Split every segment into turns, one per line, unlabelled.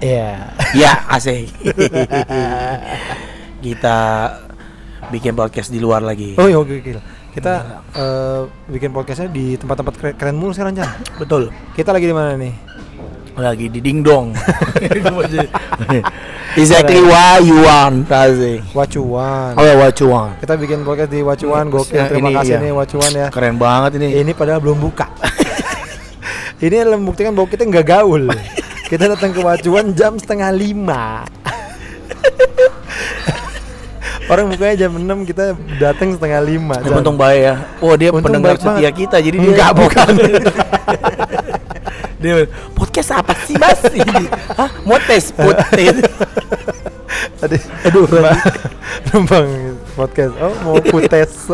Iya.
Ya, asik. kita bikin podcast di luar lagi.
Oh iya oke oke. Kita eh, bikin podcastnya di tempat-tempat keren, keren mulu sekarang Chan.
Betul.
Kita lagi di mana nih?
Lagi di dingdong. exactly why you want, asik.
Wacuan.
Oh ya, what you want.
Kita bikin podcast di Wacuan. Gokil.
Ya,
Terima
ini
kasih
iya.
nih Wacuan ya.
Keren banget ini.
Ini padahal belum buka. ini adalah membuktikan bahwa kita nggak gaul. Kita datang ke Wacuan jam setengah lima. Orang bukanya jam 6 kita datang setengah lima.
Ya, untung baik ya. Oh dia
Untung
pendengar setia
banget.
kita, jadi dia
Enggak, bukan.
dia podcast apa sih mas? Hah? Mau tes, tes.
Tadi aduh numpang, podcast. Oh, mau putes.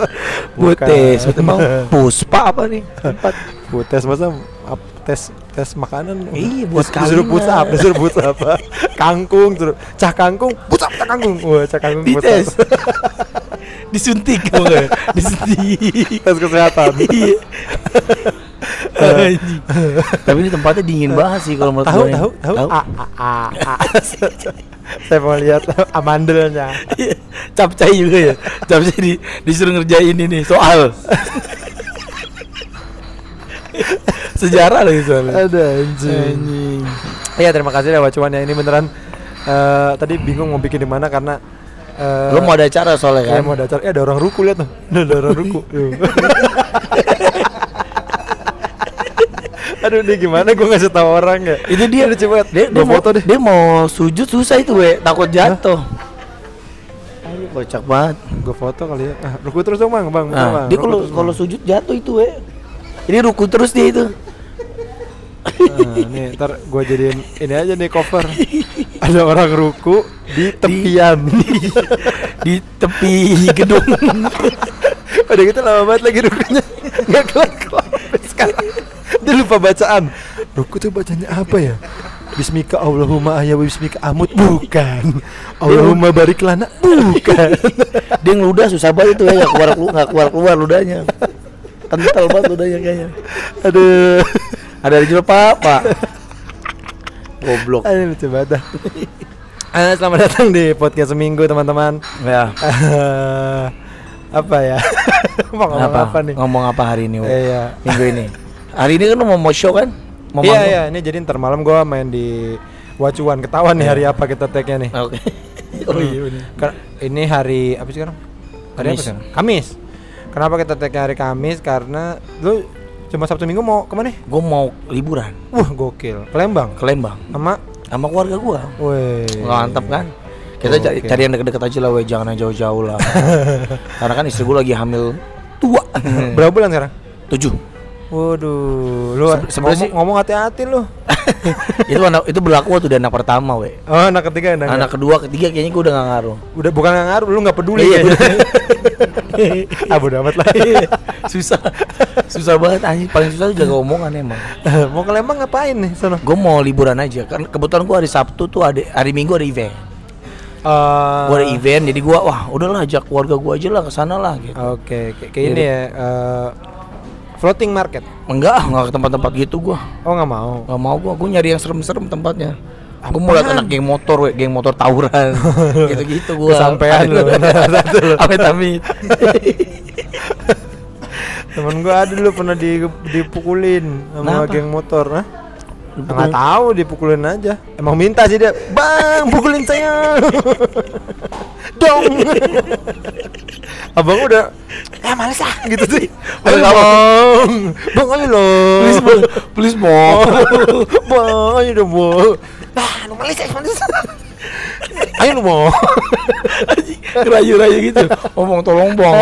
Putes, emang puspa apa nih? Tempat.
Putes masa ap- tes tes makanan.
Iya, buat
Dis- disuruh push up, disuruh push up. kangkung, suruh cah kangkung, push up cah kangkung. Wah, cah kangkung push up.
Disuntik? Disuntik.
tes kesehatan.
Iya. Anjing. Tapi ini tempatnya dingin banget sih kalau menurut
tahu
gue.
tahu tahu
Tahu?
saya mau lihat amandelnya
Iya. Capcay juga ya. Capcay di, disuruh ngerjain ini soal. Sejarah lagi soalnya.
ada anjing iya terima kasih ya Wacuan ya ini beneran eh, tadi bingung mau bikin di mana karena eh,
Lo mau ada acara soalnya
Kayak
kan?
mau ada acara, eh ada orang ruku lihat tuh. Ada, ada orang ruku. Tuh. Aduh, ini gimana gue ngasih tahu orang ya?
Itu dia
Udah coba
dia, dia
foto deh.
Dia mau sujud susah itu, we. Takut jatuh. Ayo kocak banget.
Gue foto kali ya. Ah, ruku terus dong, Bang. Bang,
Nah,
Bang.
dia kalau kalau sujud jatuh itu, we. Ini ruku terus dia itu.
Nah, nih, ntar gue jadiin ini aja nih cover. ada orang ruku di tepian.
Di tepi gedung.
Udah gitu lama banget lagi rukunya. Enggak kelar-kelar sampai sekarang. Dia lupa bacaan. Ruku tuh bacanya apa ya? Bismika Allahumma ayya wa bismika amut bukan. Allahumma barik lana bukan.
dia ngeludah susah banget itu ya, nggak keluar keluar nggak keluar keluar ludahnya. Kental banget ludahnya kayaknya.
Aduh.
Ada di pak, pak. Goblok.
Aduh lucu banget. Eh, selamat datang di podcast seminggu teman-teman.
Ya.
Apa ya? mau ngomong apa,
Apa?
nih?
Ngomong apa hari ini?
Eh, iya.
Minggu ini. Hari ini kan mau mau show kan? Mau
Iya iya, ini jadi ntar malam gua main di Wacuan. Ketahuan nih hari apa kita tag-nya nih.
Oke. oh iya
ini hari apa sih sekarang? Hari apa
Kamis.
sekarang? Kamis. Kenapa kita tag hari Kamis? Karena lu cuma Sabtu Minggu mau ke mana?
Gue mau liburan
Wah gokil. ke Lembang.
ke Lembang
Sama,
sama keluarga gua.
weh.
Mantap kan? Kita cari, yang deket-deket aja lah, we. jangan yang jauh-jauh lah. Karena kan istri gua lagi hamil tua.
Berapa bulan sekarang?
Tujuh.
Waduh, lu
Se-
ngomong,
sih-
ngomong hati-hati lu.
itu anak itu berlaku waktu udah anak pertama, we.
Oh, anak ketiga anak,
Anak kedua, ketiga kayaknya gua udah gak ngaruh.
udah bukan nggak ngaruh, lu nggak peduli.
Iya,
ah, bodo amat lah.
susah, susah banget anjing. Paling susah tuh jaga omongan emang.
mau ke Lembang ngapain nih sono?
Gue mau liburan aja kan kebetulan gua hari Sabtu tuh ada hari Minggu ada event.
Eh,
Gua ada event jadi gua wah udahlah ajak keluarga gua aja lah ke sana lah gitu.
Oke, kayak kayak ini ya. eh, floating market.
Enggak, enggak ke tempat-tempat gitu gua.
Oh, nggak mau.
Gak mau gua, gua nyari yang serem-serem tempatnya. Gua mau lihat anak geng motor, we, geng motor tawuran, gitu-gitu gua.
Kesampean lu.
Amit amit.
Temen gua ada dulu pernah di, dipukulin sama
Kenapa?
geng motor?
Dipukulin?
Nggak tahu dipukulin aja. Emang minta sih dia, bang pukulin saya. Dong. Abang udah, ya males ah gitu sih.
Apa?
bang, bang ayo loh.
Please, Bang. please mau.
bang ayo dong bang. Nah, lu males ya males. ayo lu mau.
Rayu-rayu gitu. Ngomong tolong bang.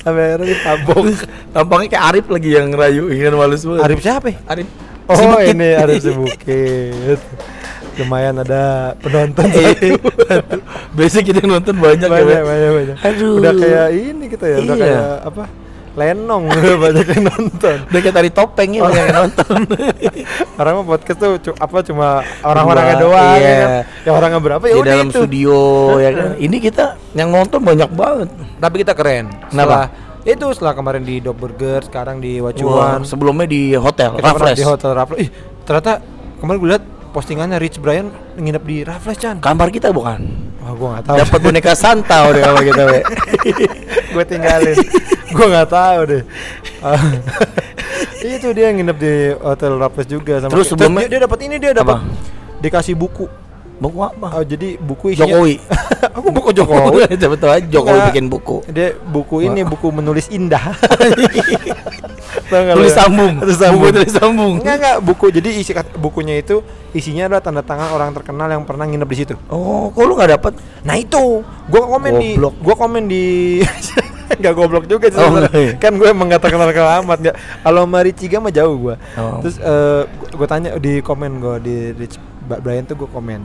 Sampai akhirnya ditabok.
Tampangnya kayak Arif lagi yang ngerayu, ingin malus banget.
Arif siapa? ya?
Arif.
Oh
Si Bukit.
ini Arif Sebukit. Lumayan ada penonton
Iya.
satu.
Biasanya kita nonton banyak, ya,
banyak,
we.
banyak, banyak.
Aduh.
Udah kayak ini kita ya, udah
Iya.
kayak apa? Lenong banyak yang nonton.
Udah kayak tari topeng ya
Oh.
banyak yang nonton.
Orang mah podcast tuh cu- apa cuma orang-orangnya doang
iya.
ya kan. Ya orangnya berapa ya
Di
udah
dalam
itu.
studio ya kan. Ini kita yang nonton banyak banget.
Tapi kita keren.
Kenapa?
Setelah itu setelah kemarin di Dog Burger, sekarang di
Wah,
Wacuan.
sebelumnya di hotel Raffles.
di hotel Raffles. Ih, ternyata kemarin gue liat postingannya Rich Brian nginep di Raffles Chan.
Kamar kita bukan.
Wah, gue nggak tahu.
Dapat boneka Santa udah kalau kita, we.
gue tinggalin. gue nggak tahu deh. Itu dia nginep di hotel Raffles juga sama.
Terus sebelumnya-
dia, dia dapat ini dia dapat
Apa?
dikasih buku.
Buku apa?
Oh, jadi buku isinya
Jokowi.
Aku buku Jokowi.
Aja Jokowi bikin buku.
Dia buku ini buku menulis indah.
Tulis
ya?
sambung.
Tulis sambung.
Buku tulis sambung.
Enggak enggak buku. Jadi isi bukunya itu isinya adalah tanda tangan orang terkenal yang pernah nginep di situ.
Oh, kok lu nggak dapet?
Nah itu, gua komen di, gua komen di, nggak goblok juga sih
Oh,
sebenarnya.
enggak ya?
kan gue emang gak terkenal amat nggak. Kalau sama Richiga mah jauh gua.
Oh.
Terus eh, gue tanya di komen gue di Rich Brian tuh gue komen,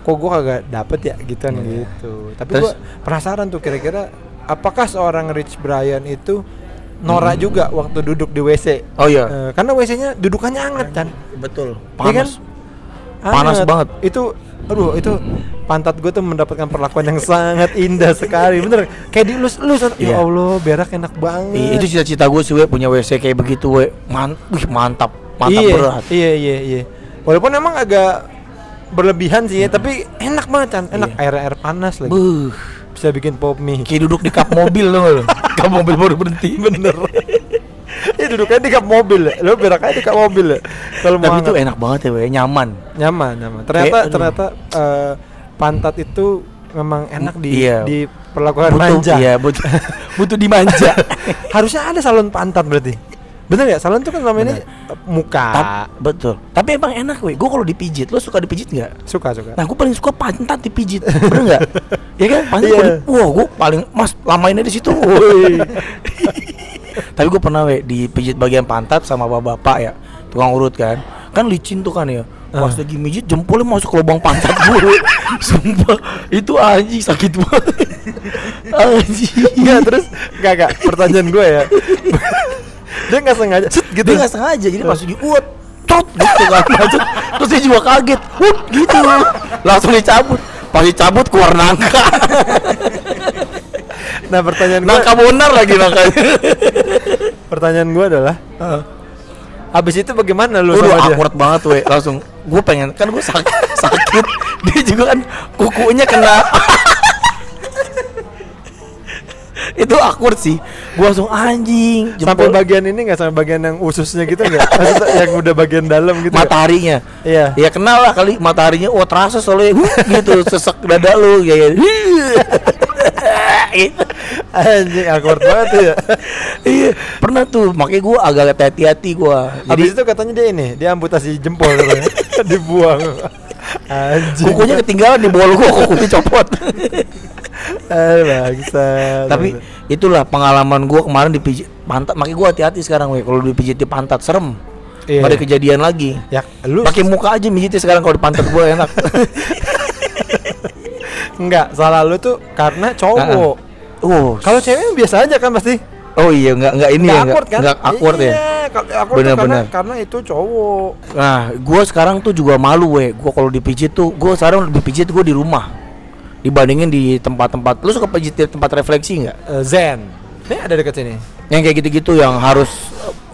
kok gue kagak dapet ya gituan
Iya.
gitu. Tapi gue penasaran tuh kira-kira apakah seorang Rich Brian itu norak juga waktu duduk di WC?
Oh iya.
Eh, karena WC-nya dudukannya anget kan.
Betul.
Iya kan?
Panas. Panas
Anget.
banget.
Itu aduh itu pantat gue tuh mendapatkan perlakuan yang sangat indah sekali. Bener kayak dielus-elus. Ya
Iya.
Allah, berak enak banget.
Ih, itu cita-cita gue sih, we punya WC kayak begitu, we. Man wih, mantap, mantap
iya,
berat.
Iya, iya, iya. Walaupun emang agak berlebihan sih ya, tapi enak banget kan. Enak
Iya.
air air panas lagi.
Buh,
Bisa bikin pop mie.
kayak duduk di kap mobil loh Kap mobil baru berhenti.
Bener. Ya duduknya di kap mobil ya. Lo berak aja di kap mobil ya. Kalau mau
Tapi itu enak banget ya, we. nyaman.
nyaman, nyaman. Ternyata
Kayak, aduh.
ternyata eh, pantat itu memang enak di
Iya.
di perlakuan
butuh,
manja.
Iya, butuh, butuh dimanja.
Harusnya ada salon pantat berarti. Bener ya? Salon tuh kan namanya
Bener.
eh, muka.
Tap- betul. Tapi emang enak, we. Gue kalau dipijit, lo suka dipijit nggak?
Suka suka.
Nah, gue paling suka pantat dipijit, bener nggak? ya kan, pantat gua di- wah, gue paling mas lamainnya di situ. Tapi gue pernah we dipijit bagian pantat sama bapak-bapak ya, tukang urut kan, kan licin tuh kan ya. Pas
Ah.
lagi mijit jempolnya masuk ke lubang pantat gue, sumpah itu anjing sakit banget. anjing.
Enggak terus enggak enggak pertanyaan gue ya. Dia nggak sengaja set gitu.
Dia nggak sengaja, jadi pas lagi uat, trot gitu kan. Terus dia juga kaget, wut gitu, langsung dicabut. Pas dicabut keluar nangka.
Nah, pertanyaan gue
Nangka bonar lagi nangkanya.
pertanyaan gue adalah Habis itu bagaimana lu
Udah
sama dia?
awkward banget we langsung gue pengen kan gue sak sakit dia juga kan kukunya kena itu awkward sih gue langsung anjing
Sampai
jempol
bagian ini nggak sampai bagian yang ususnya gitu nggak? Yang udah bagian dalam gitu.
mataharinya
Iya.
ya kenal lah kali mataharinya wah terasa soalnya gitu sesek dada lu kayak gitu.
Anjing awkward banget ya.
iya pernah tuh makanya gue agak hati-hati gue jadi
Habis itu katanya dia ini, dia amputasi jempol katanya. Dibuang. Anjing.
kukunya ketinggalan di bol gue kukunya copot
Eh, bangsa.
tapi itulah pengalaman gua kemarin dipijit pantat makanya gua hati-hati sekarang we kalau dipijit di pantat serem
Iya.
Ada kejadian lagi
ya lu
pakai muka aja mijitnya sekarang kalau di pantat gua enak
enggak salah lu tuh karena cowok.
oh
Kalau cewek biasa aja kan pasti.
Oh iya nggak nggak ini
Nggak
ya nggak
awkward kan?
nggak awkward ya
Iya, tuh
Bener,
karena
bener.
karena itu cowok.
nah gua sekarang tuh juga malu we gua kalau dipijit tuh gua sekarang lebih pijit gua di rumah dibandingin di tempat-tempat lu suka pijit di tempat refleksi nggak
Eh, Zen. Ini ada dekat sini.
yang kayak gitu-gitu yang harus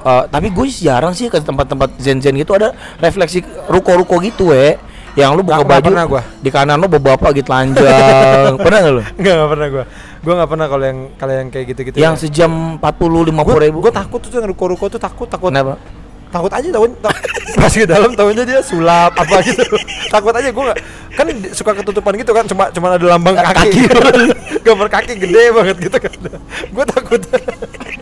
uh, tapi gue jarang sih ke tempat-tempat zen-zen gitu ada refleksi ruko-ruko gitu we yang lu buka
Nggak- nggak
baju
pernah gua.
di kanan lu bapak gitu telanjang pernah nggak lu
Enggak, enggak pernah gua. Gua enggak pernah kalau yang kalau yang kayak gitu-gitu.
yang
ya.
sejam 40 50
gua,
ribu.
gua takut tuh yang ruko-ruko tuh takut takut.
Kenapa?
Takut aja tahun pas ke dalam tahunya dia sulap apa gitu. Takut aja nggak. Kan suka ketutupan gitu kan cuma cuma ada lambang kaki, gambar kaki gede banget gitu kan. Gua takut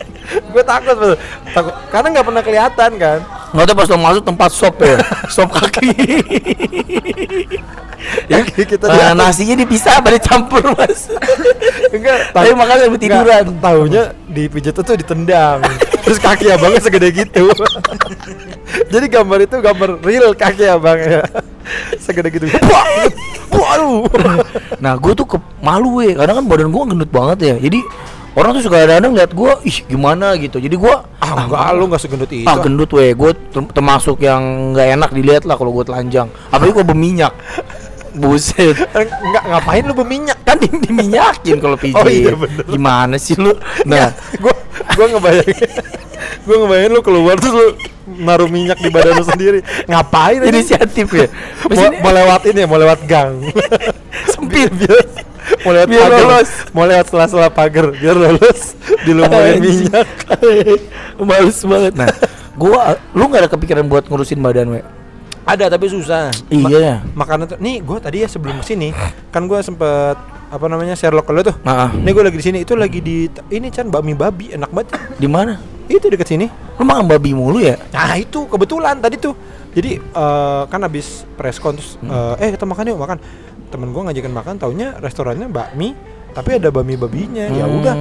gua takut betul. takut. Karena nggak pernah kelihatan kan?
Nggak tahu pas lo masuk tempat sop ya. Sop kaki. Ya
kita
nah, nasinya dipisah apa dicampur mas.
Enggak.
Tapi makanya lebih tiduran.
tahunya dipijat tuh ditendang. Terus kaki abangnya segede gitu. Jadi gambar itu gambar real kaki abangnya. Segede gitu. Waduh.
Nah gue tuh ke malu we karena kan badan gue gendut banget ya. Jadi orang tuh suka kadang-kadang lihat gue ih gimana gitu jadi gue
ah enggak lu enggak segendut itu
ah gendut we gue termasuk yang nggak enak dilihat lah kalau gue telanjang apalagi gue berminyak buset
Eh, Enggak ngapain lu berminyak?
kan di, diminyakin kalau pijit
Oh iya, bener.
gimana sih lu nah
gua gua ngebayangin gua ngebayangin lu keluar terus lu naruh minyak di badan lu sendiri. Ngapain?
Inisiatif ya.
mau, mau lewat ini ya, mau lewat gang.
sempit.
biar mau lewat
Biar
pagar,
lolos.
mau lewat sela-sela pagar biar lolos dilumurin minyak.
Males banget. Nah, gua lu nggak ada kepikiran buat ngurusin badan, we?
Ada tapi susah.
Iya.
makanan tuh nih gue tadi ya sebelum ke sini kan gue sempet apa namanya Sherlock lo tuh
Nah,
ini gue lagi di sini itu lagi di ini Chan bakmi babi enak banget
di mana?
itu deket sini
Lu makan babi mulu ya?
nah itu kebetulan tadi tuh jadi eh, kan habis press con terus eh, eh kita makan yuk makan temen gue ngajakin makan taunya restorannya bakmi tapi ada bakmi babinya ya
Hmm.
udah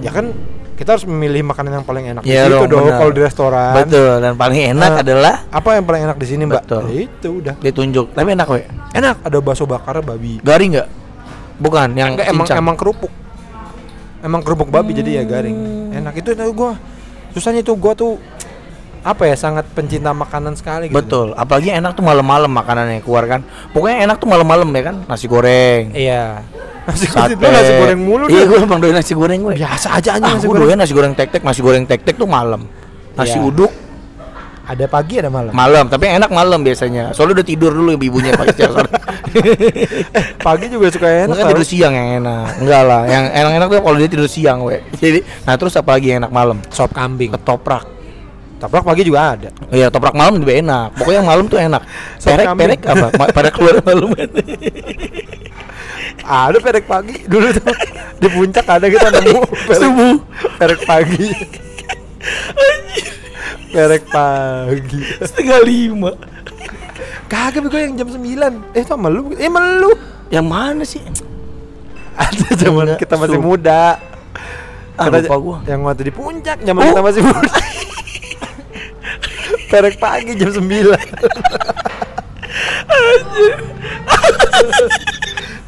ya kan kita harus memilih makanan yang paling enak
Iya
di situ
dong,
kalau di restoran
Betul, dan paling enak
Ah.
adalah
apa yang paling enak di sini mbak
Betul.
Ya itu udah
ditunjuk. Tapi enak, we.
enak ada bakso bakar babi
Garing nggak? Bukan, yang
Enggak, emang emang kerupuk. Emang kerupuk babi jadi ya garing.
Hmm.
Enak itu itu gua. Susahnya itu gua tuh apa ya sangat pencinta makanan sekali gitu.
Betul, apalagi enak tuh malam-malam makanannya keluar kan. Pokoknya enak tuh malam-malam ya kan, nasi goreng.
Iya. Nasi
Sate.
goreng, nasi goreng mulu
Iya, gue emang doyan nasi goreng gue.
Biasa aja aja
Ah,
nasi
gue
goreng.
doyan nasi goreng tek-tek, nasi goreng tek-tek tuh malam. Nasi
Iya.
uduk
Ada pagi ada malam.
malam, tapi enak malam biasanya. Soalnya udah tidur dulu ibu-ibunya pagi siang sore.
pagi juga suka enak.
Enggak tidur siang yang enak. Enggak lah, yang enak-enak tuh kalau dia tidur siang, we. Jadi, nah terus apa lagi yang enak malam?
Sop kambing.
Ketoprak.
Toprak pagi juga ada.
Iya, toprak malam lebih enak. Pokoknya yang malam tuh enak. Perek, perek apa? Ma- Pada keluar malam.
Ada perek pagi dulu tuh. Di puncak ada kita nemu perek,
Subuh.
perek pagi. perek pagi.
Setengah lima.
Kagak gue yang jam 9 Eh sama lu Eh sama lu
Yang mana sih?
Ada zaman kita masih muda
Ah,
Kita-
lupa gua.
Yang waktu di puncak Zaman
Oh.
kita masih muda Perek pagi jam 9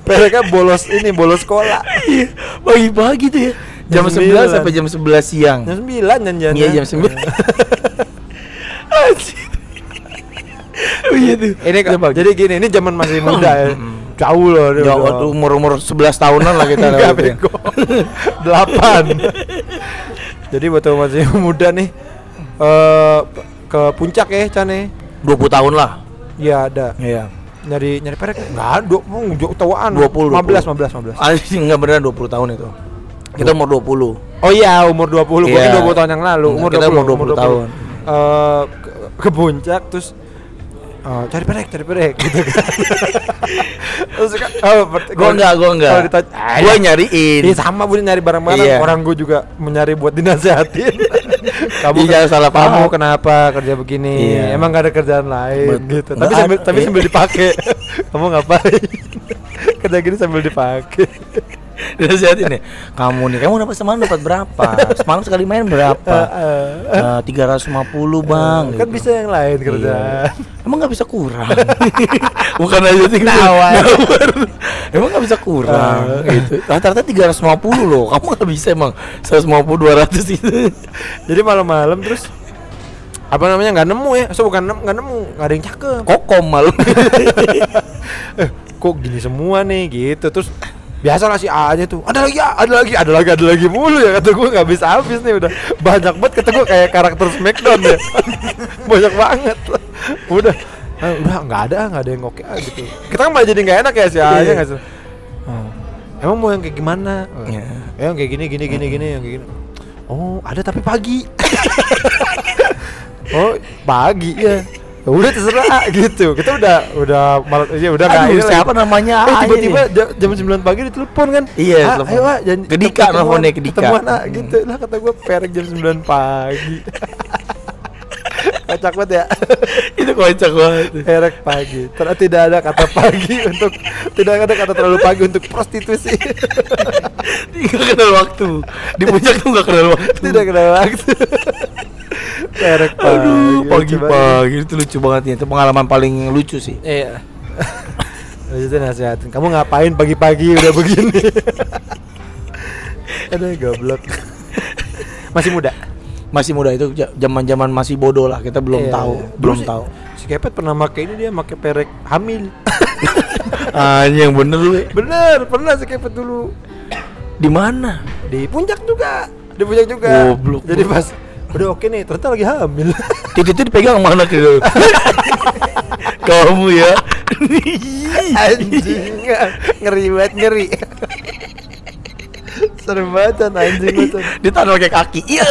Pereknya bolos ini Bolos sekolah
Iya, pagi-pagi tuh ya. Jam
Jam
9
sembilan.
sampai jam 11 siang.
Jam 9 janjiannya
Iya, jam 9. Anjir. Oh iya tuh.
Ini
pagi.
jadi gini Ini zaman masih muda ya Jauh loh dia
Ya,
udah.
waktu umur-umur 11 tahunan lah kita
Enggak bego Delapan Jadi waktu masih muda nih eh Ke puncak ya Chan ya
20 tahun lah.
Iya ada
Iya.
Nyari nyari perek Enggak dua- oh, jauh tawaan
20,
15 15 15
Anjing enggak beneran 20 tahun itu. Kita umur 20.
Oh iya umur 20 Gua
Iya.
kan 20 tahun yang lalu Umur
kita
20
umur 20 tahun.
Eh, ke, ke puncak terus eh, cari perek, cari perek gitu kan. terus kan, oh,
Gua enggak, gua enggak.
Kalau ditanya, ah,
Gua
ya.
nyariin.
Iya sama bu nyari barang-barang
Iya.
Orang gue juga mencari buat dinasehatin Kamu
Iya, jangan salah
Kamu
paham.
kenapa kerja begini
Iya.
Emang gak ada kerjaan lain gitu Tapi
nggak
sambil,
ada,
tapi
iya.
sambil dipakai Kamu ngapain Kerja gini sambil dipakai
Dinasihatin ya. Kamu nih, kamu dapat semalam dapat berapa? Semalam sekali main berapa? Eh, 350 bang
Kan
gitu.
bisa yang lain kerjaan
Iya. Emang nggak bisa kurang? Bukan aja sih
Nawar.
Emang nggak bisa kurang
Eh.
gitu. Rata-rata 350 loh. Kamu nggak bisa emang 150 200 itu.
Jadi malam-malam terus apa namanya nggak nemu ya so bukan nem- nggak nemu nggak ada yang cakep
Kokom malu.
eh kok gini semua nih gitu terus biasa lah si A nya tuh ada lagi A, ada lagi ada lagi ada lagi mulu ya kata gue nggak bisa habis nih udah banyak banget kata gue kayak karakter Smackdown ya. Banyak banget. Udah ah, udah nggak ada nggak ada yang oke ah, gitu. Kita kan malah jadi nggak enak ya si A nya
Iya.
nggak sih? Hmm. emang mau yang kayak gimana?
Iya.
Eh, yang kayak gini gini gini gini yang kayak gini. Oh ada tapi pagi. Oh pagi ya Ya udah terserah gitu kita udah udah malah ya udah nggak ini lagi.
siapa namanya
eh
A
tiba-tiba
ini?
ja- jam 9 pagi ditelepon kan
Iya,
ah, ayo ah jangan
Ke Dika,
ketemuan-
nelfonnya ke Dika.
ketemuan ah gitu lah kata gue perek jam 9 pagi kocak banget ya
itu kocak banget.
perek pagi ternyata tidak ada kata pagi untuk tidak ada kata terlalu pagi untuk prostitusi
Nggak kenal waktu. Di puncak tuh nggak kenal waktu.
tidak kenal waktu perek pagi
Aduh, pagi-pagi itu lucu banget ya. Itu pengalaman paling lucu sih.
Iya. Itu nasihatin. Kamu ngapain pagi-pagi udah begini? Aduh goblok. Masih muda.
Masih muda itu zaman-zaman masih bodoh lah. Kita belum
Iya,
tahu,
iya.
belum
si-
tahu.
Si Kepet pernah pakai ini dia pakai perek hamil.
Ah, yang bener lu. ya.
Bener, pernah si Kepet dulu.
Di mana?
Di puncak juga. Di puncak juga.
Goblok,
Jadi pas udah oke nih ternyata lagi hamil
Titik dipegang mana gitu. Kamu ya.
anjing ngeri banget ngeri serem banget anjing Chan.
Ditaruh pakai kaki. Iya.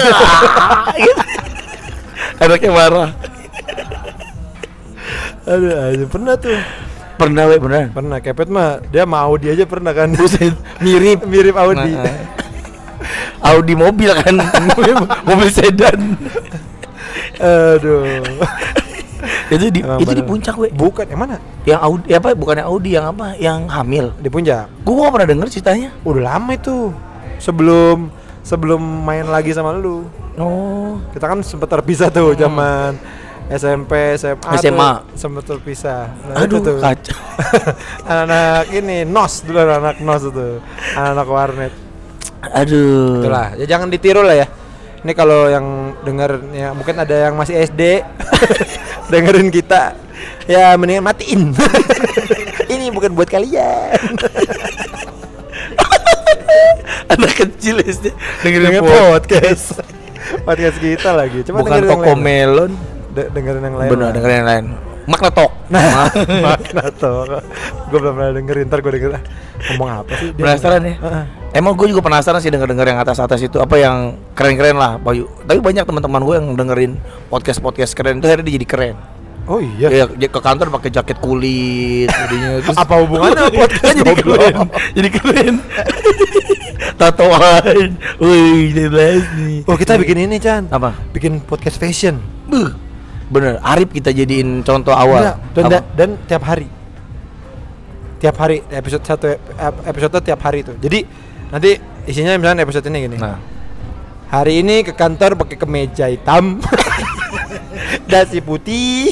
Gitu. Anaknya marah.
aduh anjing pernah tuh
Pernah we beneran.
pernah kepet mah dia mau Audi aja pernah kan
mirip
mirip Audi
Nah, eh. Audi mobil kan, mobil sedan.
aduh
itu di
Emang
itu di puncak we.
bukan yang mana
Yang Audi apa bukannya Audi yang apa? Yang hamil.
di puncak
Gua gak pernah denger ceritanya.
udah lama itu sebelum sebelum main lagi sama lu
Oh.
kita kan sempat terpisah tuh zaman SMP SMA
SMA.
sempat terpisah Nah, itu
Aduh,
tuh.
kacau.
anak-anak ini nos dulu anak nos itu anak warnet
Aduh.
itulah ya jangan ditiru lah ya ini kalau yang denger ya mungkin ada yang masih SD dengerin kita ya mendingan matiin ini bukan buat kalian
Anak kecil SD dengerin
dengerin
podcast.
podcast kita lagi coba
Bukan
dengerin
toko melon.
De- dengerin yang lain
Benar,
lah.
dengerin yang lain. Makna.
Nah, makna tuh. Gue belum pernah dengerin, ntar gue denger ah, ngomong apa sih?
Penasaran ya?
Heeh.
Emang gue juga penasaran sih denger-denger yang atas-atas itu apa yang keren-keren lah, Bayu. Tapi banyak teman-teman gue yang dengerin podcast-podcast keren itu akhirnya dia jadi keren.
Oh iya.
Ya, dia ke kantor pakai jaket kulit, jadinya terus
Apa hubungannya podcast
jadi keren, jadi keren. Tatoan, wih, jelas nih.
Oh kita bikin ini Chan
Apa?
Bikin podcast fashion
Buh, bener. Arif kita jadiin contoh awal.
Dan,
Apa?
dan tiap hari Tiap hari episode satu ep- episode tiap hari tuh Jadi nanti isinya misalnya episode ini gini.
Nah,
Hari ini ke kantor pakai kemeja hitam. Dasi putih.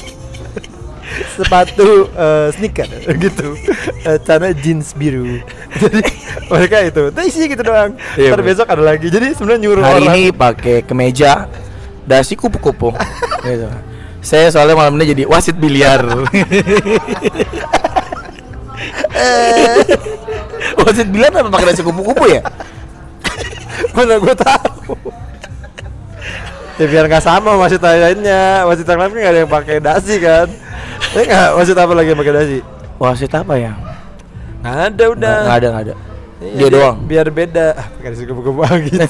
Sepatu eh, sneaker gitu. Eh, Celana jeans biru. Jadi mereka itu Itu isinya gitu doang.
Iya,
Ntar besok ada lagi. Jadi sebenarnya nyuruh
hari
orang.
ini pakai kemeja dasi kupu-kupu. gitu. Saya soalnya malam ini jadi wasit biliar. Wasit biliar apa pakai dasi kupu-kupu ya?
Mana gue tahu Ya biar nggak sama wasit lainnya Wasit yang lain kan nggak ada yang pakai dasi kan Ya nggak wasit apa lagi yang pakai dasi
Wasit apa ya?
Nggak ada udah
Nggak ada nggak ada.
Iya,
Dia doang.
Biar beda ah, Pakai dasi kupu-kupu gitu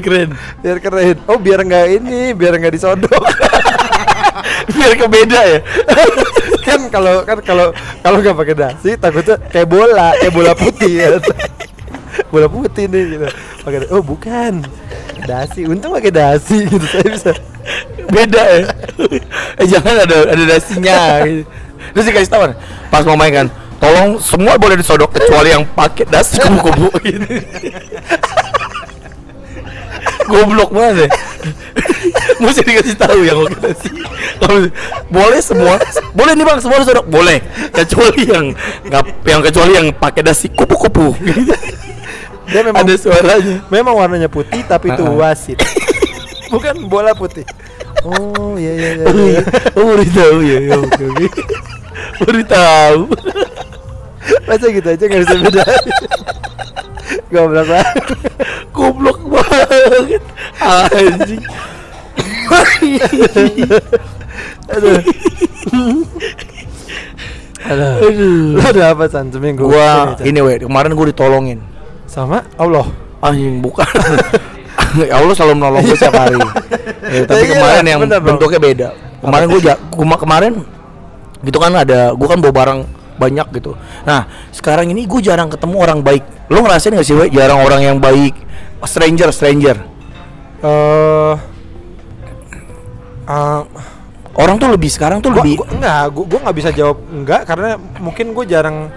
keren.
biar keren oh biar nggak ini biar nggak disodok
Biar kebeda ya.
kan kalau kan kalau kalau nggak pakai dasi takutnya kayak bola kayak bola putih ya bola putih nih gitu pakai oh bukan dasi untung pakai dasi gitu saya bisa
beda ya. eh jangan ada ada dasinya. gitu. Terus dikasih tahu kan, pas mau main kan, tolong semua boleh disodok kecuali yang pakai dasi kupu-kupu gitu. Goblok banget ya. Mesti dikasih tahu yang dasi. Kalau- boleh semua, boleh nih bang semua disodok, boleh. Kecuali yang nggak, yang kecuali yang pakai dasi kupu-kupu.
Dia memang
Ada suaranya.
memang warnanya putih tapi itu wasit bukan bola putih oh iya iya iya,
Oh,
iya.
oh baru tahu ya, ya oke oke. Baru tahu.
Masa gitu aja nggak bisa bedain goblok banget
Goblok banget. Anjing.
aduh aduh
Aduh.
lu ada apa san seminggu
Gua ini weh, kemarin gua ditolongin.
sama Allah
Anjing bukan. ya Allah selalu menolong gue setiap hari. Ya, tapi
Iya,
kemarin yang
bener
bentuknya beda. Kemarin gue ja- kemarin gitu kan ada gua kan bawa barang banyak gitu. Nah, sekarang ini gue jarang ketemu orang baik. Lo ngerasain gak sih, we? jarang orang yang baik? Stranger, stranger.
eh eh,
Orang tuh lebih sekarang tuh
gua,
lebih
gua- enggak gua nggak bisa jawab enggak karena mungkin gue jarang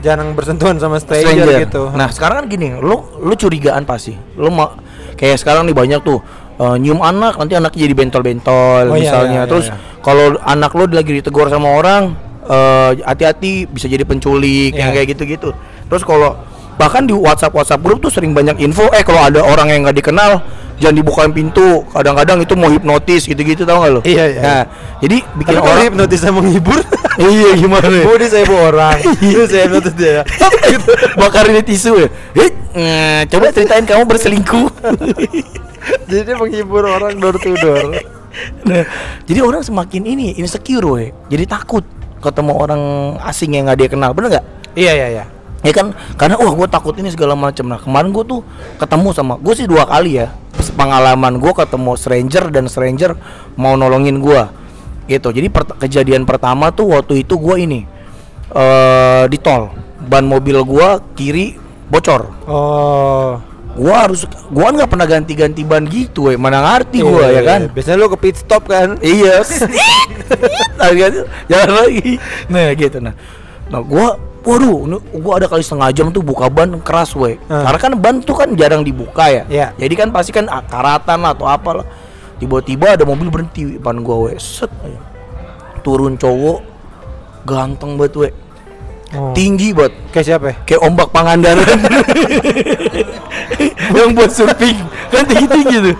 jarang bersentuhan sama stranger, gitu
Nah sekarang kan gini, lu lu curigaan pasti. Lu mau kayak sekarang nih banyak tuh eh, nyium anak nanti anaknya jadi bentol-bentol
Oh, iya,
misalnya.
iya, iya,
Terus
iya.
kalau anak lu lagi ditegur sama orang, eh, hati-hati bisa jadi penculik yang
Iya.
kayak gitu-gitu. Terus kalau bahkan di WhatsApp WhatsApp grup tuh sering banyak info eh kalau ada orang yang nggak dikenal jangan dibukain pintu kadang-kadang itu mau hipnotis gitu-gitu tau gak lo
Iya, iya.
nah jadi bikin
Tapi
orang
hipnotis saya menghibur
iya gimana ya?
Saya bawa orang Itu saya hipnotis dia
gitu. bakarin tisu ya eh, coba ceritain kamu berselingkuh
Jadi menghibur orang door to door
nah, jadi orang semakin ini insecure we jadi takut ketemu orang asing yang nggak dia kenal bener nggak?
Iya iya iya.
Ya kan? Karena wah gue takut ini segala macam nah kemarin gue tuh ketemu sama gue sih dua kali ya pengalaman gue ketemu stranger dan stranger mau nolongin gue gitu. Jadi pert- kejadian pertama tuh waktu itu gue ini eh di tol. Ban mobil gue kiri bocor.
Oh
gua harus gua nggak pernah ganti-ganti ban gitu we. mana ngerti gua
Iya,
ya kan?
iya. Biasanya lu ke pit stop kan?
Iya. Jalan lagi. Nah gitu. Nah nah gua waduh gua ada kali setengah jam tuh buka ban keras we.
Ah.
karena kan ban tuh kan jarang dibuka ya.
Iya.
jadi kan pasti kan ah, karatan lah atau apalah. Tiba-tiba ada mobil berhenti depan gua we. Set turun cowok ganteng banget we
oh.
tinggi banget
Kayak siapa ya?
kayak ombak Pangandaran. Yang buat surfing. Kan tinggi tinggi tuh.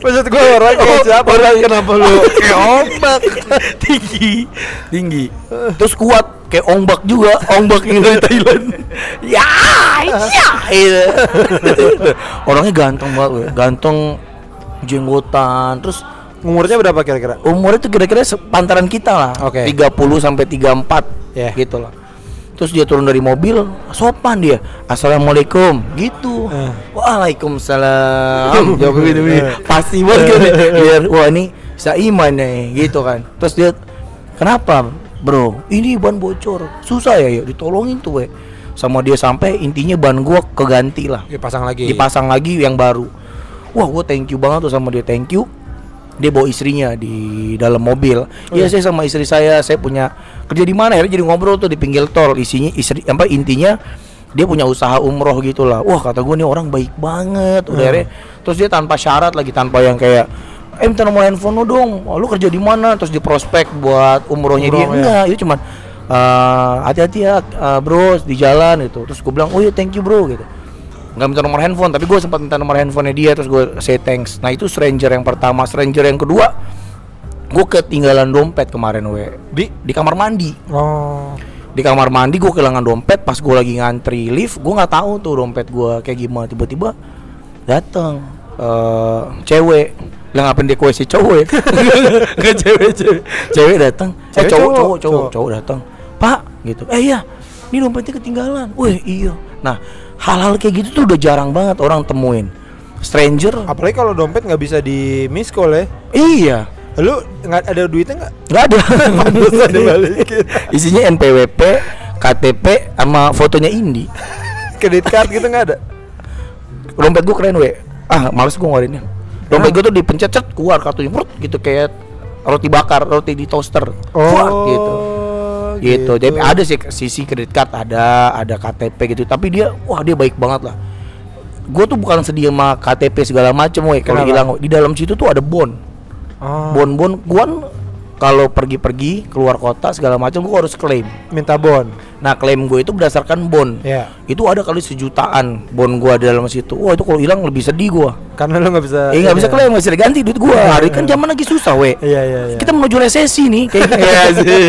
Maksud gue orang kayak
Oh,
siapa?
orang
Kenapa lu? Kayak ombak?
tinggi. Tinggi. Terus kuat. Kayak ombak juga. Ombak yang dari Thailand. Ya ya orangnya ganteng banget ganteng jenggotan. Terus
Umurnya berapa kira-kira?
umurnya tuh kira-kira sepantaran kita lah.
Oke.
30 sampai 34
Ya.
gitu lah terus dia turun dari mobil sopan dia. Assalamualaikum gitu.
Eh.
waalaikumsalam. Jawab gitu pasti banget ya. biar wah ini saiman nih gitu kan. Terus dia kenapa bro? Ini ban bocor. Susah ya yuk ditolongin tuh we. Sama dia sampai intinya ban gua keganti lah.
Dipasang lagi.
dipasang lagi yang baru. Wah gue thank you banget tuh sama dia. Thank you dia bawa istrinya di dalam mobil. Iya saya sama istri saya saya punya kerja di mana ya? Jadi ngobrol tuh di pinggir tol. Isinya istri apa intinya dia punya usaha umroh gitulah wah kata gue nih orang baik banget. Udah akhirnya terus dia tanpa syarat lagi tanpa yang kayak eh minta nomor handphone lu dong. Oh, lu kerja di mana? Terus di prospek buat umrohnya dia.
Umroh, ya.
enggak itu cuman eh, hati-hati ya eh, bro di jalan itu terus gue bilang oh iya thank you bro gitu nggak minta nomor handphone tapi gue sempat minta nomor handphonenya dia terus gue say thanks. Nah itu stranger yang pertama. Stranger yang kedua gue ketinggalan dompet kemarin we.
Di
di kamar mandi.
Oh.
di kamar mandi gue kehilangan dompet. Pas gue lagi ngantri lift gue nggak tahu tuh dompet gue kayak gimana. Tiba-tiba datang eh cewek. Lah ngapain dia kue si cowok ya? Nggak cewek cewek. Cewek datang eh
Cewek,
cowok
cowok?
cowok cowok datang pak gitu. Eh iya ini dompetnya ketinggalan. Wih iya. Nah hal-hal kayak gitu tuh udah jarang banget orang temuin. Stranger.
Apalagi kalau dompet nggak bisa di miss call ya.
iya.
Lu nggak ada duitnya nggak?
nggak ada. Isinya NPWP KTP sama fotonya Indi.
Kredit card gitu nggak ada.
dompet gue keren we. Ah males gue ngeluarinnya. Dompet gue tuh dipencet cet keluar kartunya gitu kayak roti bakar roti di toaster. Fuat, gitu gitu. Jadi ada sih sisi kredit card ada ada KTP gitu. Tapi dia wah dia baik banget lah. Gue tuh bukan sedih sama KTP segala macem we kalau hilang di dalam situ tuh ada bon
Oh.
bon bon gue kalau pergi-pergi keluar kota segala macam gue harus klaim.
Minta bon.
Nah klaim gue itu berdasarkan bon
Ya.
itu ada kali sejutaan bon gua di dalam situ wah itu kalau hilang lebih sedih gua
Karena lu nggak bisa.
eh nggak bisa
iya.
klaim nggak bisa diganti duit gua hari kan zaman lagi susah we
Iya iya iya.
kita menuju resesi nih kayak gitu ya sih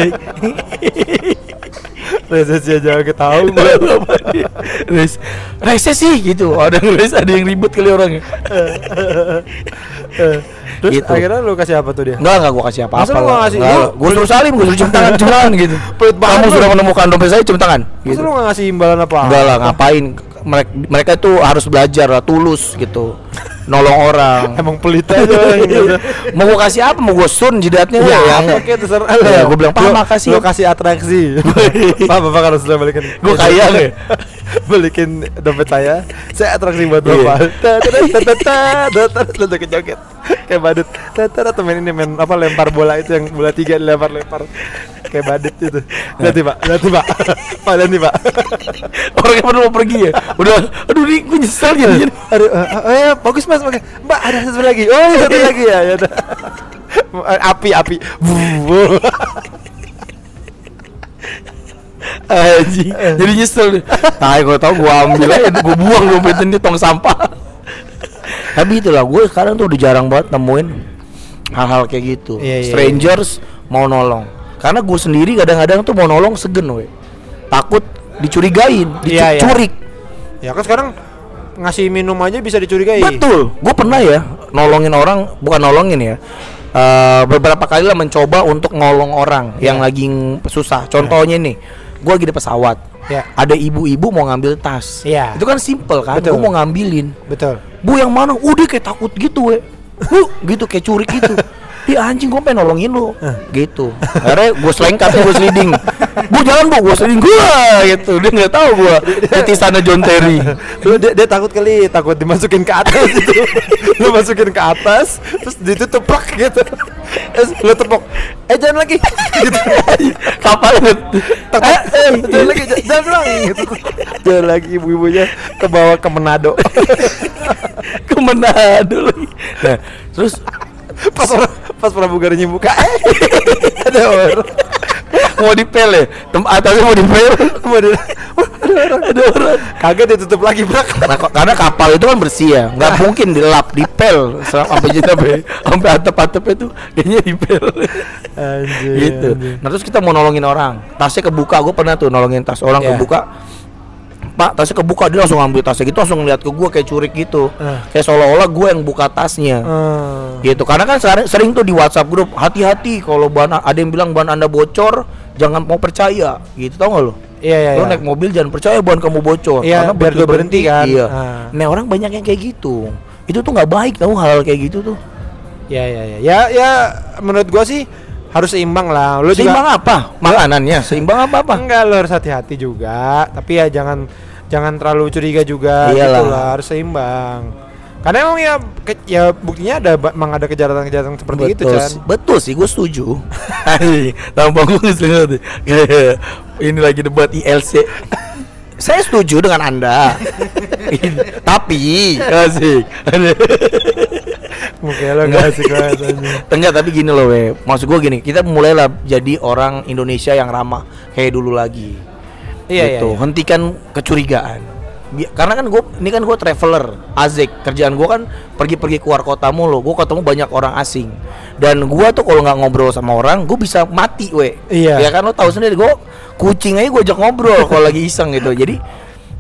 resesi aja nggak tahu.
Res resesi gitu ada yang ada yang ribut kali orangnya
Terus
Gitu.
akhirnya lu kasih apa tuh dia?
Enggak, enggak gua kasih apa-apa
Masa lu ngasih?
Nggak,
Lu-
Gua suruh salim, gua suruh cium tangan, cium tangan gitu
Pelit banget
Kamu sudah menemukan dompet saya, cium tangan
Masa
gitu.
lu nggak ngasih imbalan apa?
Enggak lah, ngapain mereka, mereka tuh harus belajar lah, tulus gitu Nolong orang
Emang pelit aja gitu.
mau gua kasih apa mau gua sun jidatnya
Ya,
ya,
ya oke terserah
Ya, gua bilang, "Pak, makasih ya."
kasih atraksi. Pak, Bapak harus sudah balikin.
Gua kaya ya?
balikin dompet saya. Saya atraksi buat
Iya.
Bapak. Tata joget. Kayak badut. Tata temen ini main apa lempar bola itu yang bola tiga dilempar-lempar. Kayak badut itu. Nanti, Pak. Nanti, Pak. Pak, nanti, Pak.
orangnya baru mau pergi ya udah aduh nih gue nyesel gitu
Aduh, eh, eh, eh, bagus mas, oke. Mbak ada satu lagi. Oh, iya, satu lagi ya. ya api, api.
Aji, jadi nyesel deh. Nah, gue tau gue ambil aja, gue buang dompetnya di tong sampah. Tapi itulah gue sekarang tuh udah jarang banget nemuin hal-hal kayak gitu.
Iya, iya,
Strangers mau nolong. Karena gue sendiri kadang-kadang tuh mau nolong segen we. Takut dicurigain,
Iya, iya.
dicurik.
Ya kan sekarang ngasih minum aja bisa dicurigai.
Betul. Gue pernah ya nolongin orang, bukan nolongin ya. eh, beberapa kali lah mencoba untuk nolong orang
Iya.
yang lagi susah. Contohnya nih, gue lagi di pesawat.
Ya.
Ada ibu-ibu mau ngambil tas.
Iya.
Itu kan simple kan. Gue mau ngambilin.
Betul.
Bu yang mana? Udah kayak takut gitu we. Bu, gitu kayak curik gitu. Di anjing gue pengen nolongin lu. Gitu. Akhirnya gue selengkat gue seliding. Bu jalan bu. Gue seliding. Gue gitu. Dia nggak tahu gue Titisannya John Terry.
Lu dia, dia takut kali, takut dimasukin ke atas itu. lu masukin ke atas, terus ditutup plak gitu. Terus lu tepok, eh jangan lagi. gitu.
Kapal
Takut,
Eh,
eh, jangan lagi, jangan, pulang gitu. Jangan lagi ibu-ibunya ke bawah ke Manado.
Ke Manado lagi. Nah terus
pas orang, pas pramugarinya buka, eh, ada orang.
Mau dipel ya Tem Atasnya mau dipel
Mau di- ada orang. Kagak ditutup lagi.
Nah, kok- karena kapal itu kan bersih ya, nggak mungkin dilap, dipel, sampai sampai sampai atap-atap itu kayaknya dipel.
Anjir.
gitu. Nah terus kita mau nolongin orang, tasnya kebuka, gue pernah tuh nolongin tas orang
Iya.
kebuka. Pak tasnya kebuka dia langsung ngambil tasnya gitu langsung lihat ke gue kayak curik gitu,
Eh.
kayak seolah-olah gue yang buka tasnya.
Hmm.
Gitu, karena kan sering, sering tuh di WhatsApp grup hati-hati kalau ban ada yang bilang ban anda bocor, jangan mau percaya, gitu tau gak lo?
Iya, iya,
Lo
iya.
naik mobil jangan percaya ban kamu bocor,
Iya,
karena
biar
begitu
gua berhenti kan.
Iya.
Ah.
Nah orang banyak yang kayak gitu, itu tuh nggak baik tau hal-hal kayak gitu tuh.
Ya ya ya. Ya ya menurut gua sih harus seimbang lah. Lu
Seimbang
juga
apa? Makanannya seimbang apa apa?
enggak lu harus hati-hati juga, tapi ya jangan jangan terlalu curiga juga
Iyalah.
gitu lah, harus seimbang. Karena emang ya ke- ya buktinya ada emang ada kejahatan-kejahatan seperti itu
betul,
kan.
sih- betul sih, gue setuju. Tampang gue Kayak ini lagi debat ILC. Saya setuju dengan anda. tapi asik.
Mungkin lo gak asik banget anjing.
Enggak, tapi gini loh, we. Maksud gue gini, kita mulailah jadi orang Indonesia yang ramah kayak dulu lagi.
Iya,
gitu.
iya, iya.
Hentikan kecurigaan. Karena kan gue ini kan gue traveler, azik. Kerjaan gue kan pergi-pergi keluar kota mulu. Gue ketemu banyak orang asing. Dan gue tuh kalau nggak ngobrol sama orang, gue bisa mati, we.
Iya.
Ya kan lo tahu sendiri, gue kucing aja gue ajak ngobrol kalau lagi iseng gitu. Jadi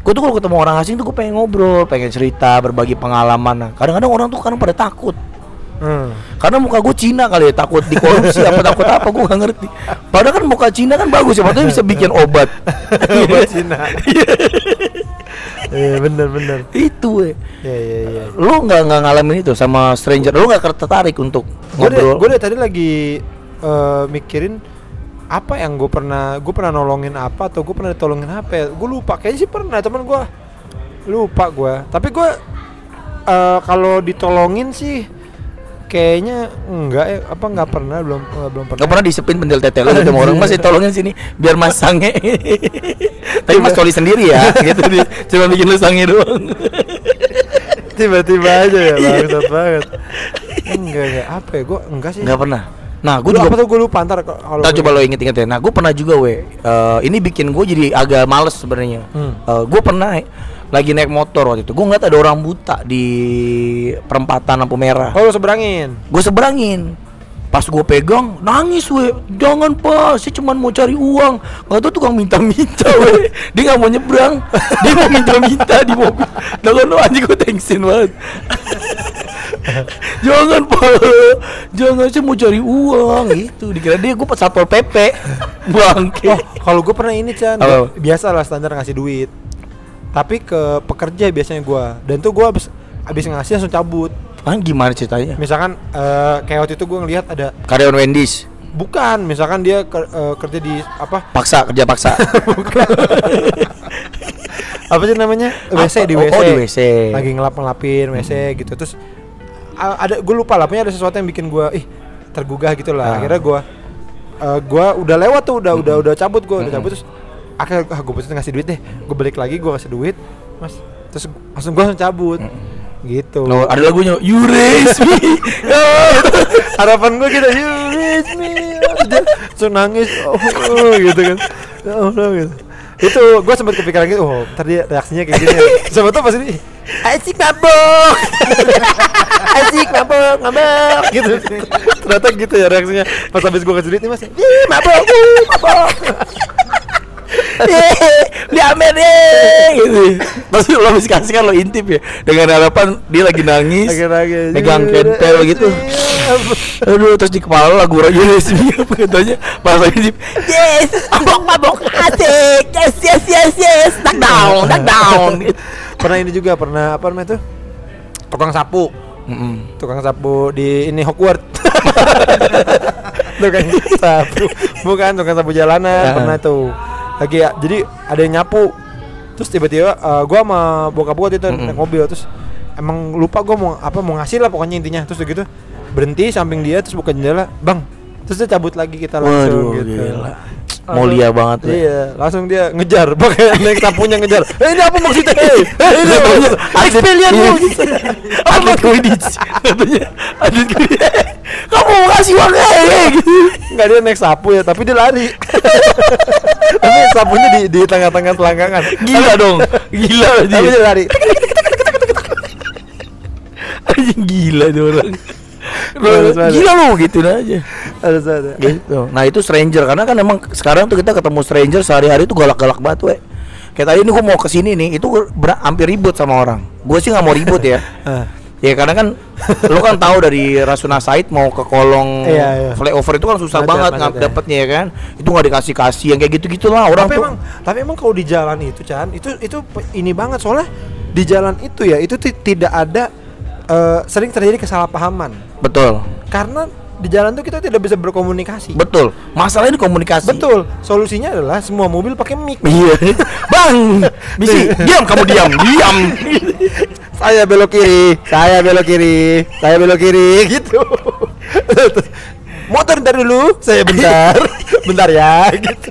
gue tuh kalau ketemu orang asing tuh gue pengen ngobrol, pengen cerita, berbagi pengalaman. Nah, kadang-kadang orang tuh kadang pada takut.
Hmm.
Karena muka gue Cina kali ya takut dikorupsi apa takut apa gue gak ngerti. Padahal kan muka Cina kan bagus ya, maksudnya bisa bikin obat.
Obat Cina. Iya bener bener.
Itu we.
Iya iya iya.
Lu nggak nggak ngalamin itu sama stranger, lu nggak tertarik untuk
Gue
ngobrol?
gue dari tadi lagi eh, mikirin apa yang gue pernah gue pernah nolongin apa atau gue pernah ditolongin apa ya gue lupa kayaknya sih pernah teman gue lupa gue tapi gue eh, kalau ditolongin sih kayaknya enggak ya apa nggak pernah belum eh, belum pernah
Gak pernah disepin pendel tete lu sama orang masih tolongin sini biar mas sange. Tapi mas coli sendiri ya, gitu dia. Cuma bikin lu sange doang.
tiba-tiba aja ya bangsat banget enggak enggak apa ya gue enggak sih
Nggak pernah. Nah, gue juga
apa tuh gue lupa ntar kalau
Ntar coba lo inget-inget ya. Nah, gue pernah juga we. Eh, ini bikin gue jadi agak males sebenarnya.
Hmm.
gue pernah lagi naik motor waktu itu. Gue ngeliat ada orang buta di perempatan lampu merah.
oh seberangin
Gue seberangin. Pas gue pegang, nangis we. Jangan pak, saya cuma mau cari uang. Gak tau tukang minta-minta we. Dia gak mau nyebrang. Dia mau minta-minta di mobil. Nah kan lo anjing gue tensin banget. jangan pak, jangan saya mau cari uang gitu. Dikira dia gue pas satpol pp, bangke.
Oh, kalau gue pernah ini Chan, biasa lah standar ngasih duit. Tapi ke pekerja biasanya gue, dan tuh gue abis abis ngasih langsung cabut.
Ah gimana ceritanya?
Misalkan eh, kayak waktu itu gue ngelihat ada
Karyawan Wendy's,
bukan, misalkan dia ke- eh, kerja di apa?
paksa kerja paksa.
Apa sih namanya? WC di
Oh,
WC.
oh, di WC.
Lagi ngelap ngelapin WC gitu. Terus ada gue lupa lah, pokoknya ada sesuatu yang bikin gue ih tergugah gitu lah.
Ah.
Akhirnya gue eh, gue udah lewat tuh, udah udah udah cabut gue, udah
Mm-mm.
cabut terus akhirnya ah, gue pasti ngasih duit deh. Gue balik lagi gue kasih duit, mas. Terus langsung gue langsung cabut. Gitu.
No, ada lagunya You raise me.
Harapan gue gitu, you raise me. Dia langsung nangis, oh, oh, gitu kan. Ya Allah gitu. Itu gue sempat kepikiran gitu, oh, ntar dia reaksinya kayak gini. ya. Siapa tuh pas ini, "Ih, asik mabok asik mabok mabok gitu ternyata gitu ya reaksinya pas habis gue kasih duit nih mas "Ih, mabok mabok
Amer deh gitu. Terus lo habis kasih kan lo intip ya dengan harapan dia lagi nangis,
Lagi-lagi.
megang kentel gitu. Aduh, terus di kepala lo lagu Roger Resmi apa katanya pas lagi intip. Yes, mabok mabok asik, yes yes yes yes, knock down, knock down.
pernah ini juga pernah apa namanya tuh tukang sapu
Mm-mm.
tukang sapu di ini Hogwarts tukang sapu bukan tukang sapu jalanan
Ah.
pernah tuh lagi ya jadi ada yang nyapu. Terus tiba-tiba eh, gua sama bokap waktu itu
Mm-mm.
naik mobil. Terus emang lupa gua mau apa mau ngasih lah pokoknya intinya. Terus gitu berhenti samping dia terus buka jendela. Bang terus dia cabut lagi kita langsung
Waduh,
gitu.
gila. Mulia banget ya.
Iya, langsung dia ngejar, pakai naik sapunya ngejar. Eh ini apa maksudnya? Eh, eh, ini apa maksudnya? Experience lu.
Atlet Quidditch katanya atlet Quidditch kamu mau kasih uang kayak gitu
Enggak dia naik sapu ya, tapi dia lari. tapi sapunya di di tengah-tengah selangkangan.
gila dong gila
Tapi
dia
lari.
anjing gila dia orang Gila lu gitu aja.
Harus ada.
gitu. Nah itu stranger karena kan emang sekarang tuh kita ketemu stranger sehari-hari tuh galak-galak banget we. Kayak tadi ini gue mau ke sini nih itu ber- hampir ribut sama orang. Gue sih nggak mau ribut ya.
Ah.
ya karena kan lu kan tahu dari Rasuna Said mau ke kolong
Iya, iya.
flyover itu kan susah banget ngap
ya.
dapetnya ya kan? Itu nggak dikasih kasih yang kayak gitu gitulah orang
tapi
tuh.
emang tapi emang kalau di jalan itu Chan itu itu ini banget. Soalnya di jalan itu ya itu ti- tidak ada eh, sering terjadi kesalahpahaman.
Betul.
Karena di jalan tuh kita tidak bisa berkomunikasi.
Betul. Masalahnya di komunikasi.
Betul. Solusinya adalah semua mobil pakai mic.
Iya. Bang misi diam kamu diam. Diam.
Saya belok kiri. Saya belok kiri. Saya belok kiri. Gitu. Motor ntar dulu. Saya bentar. Bentar ya. Gitu.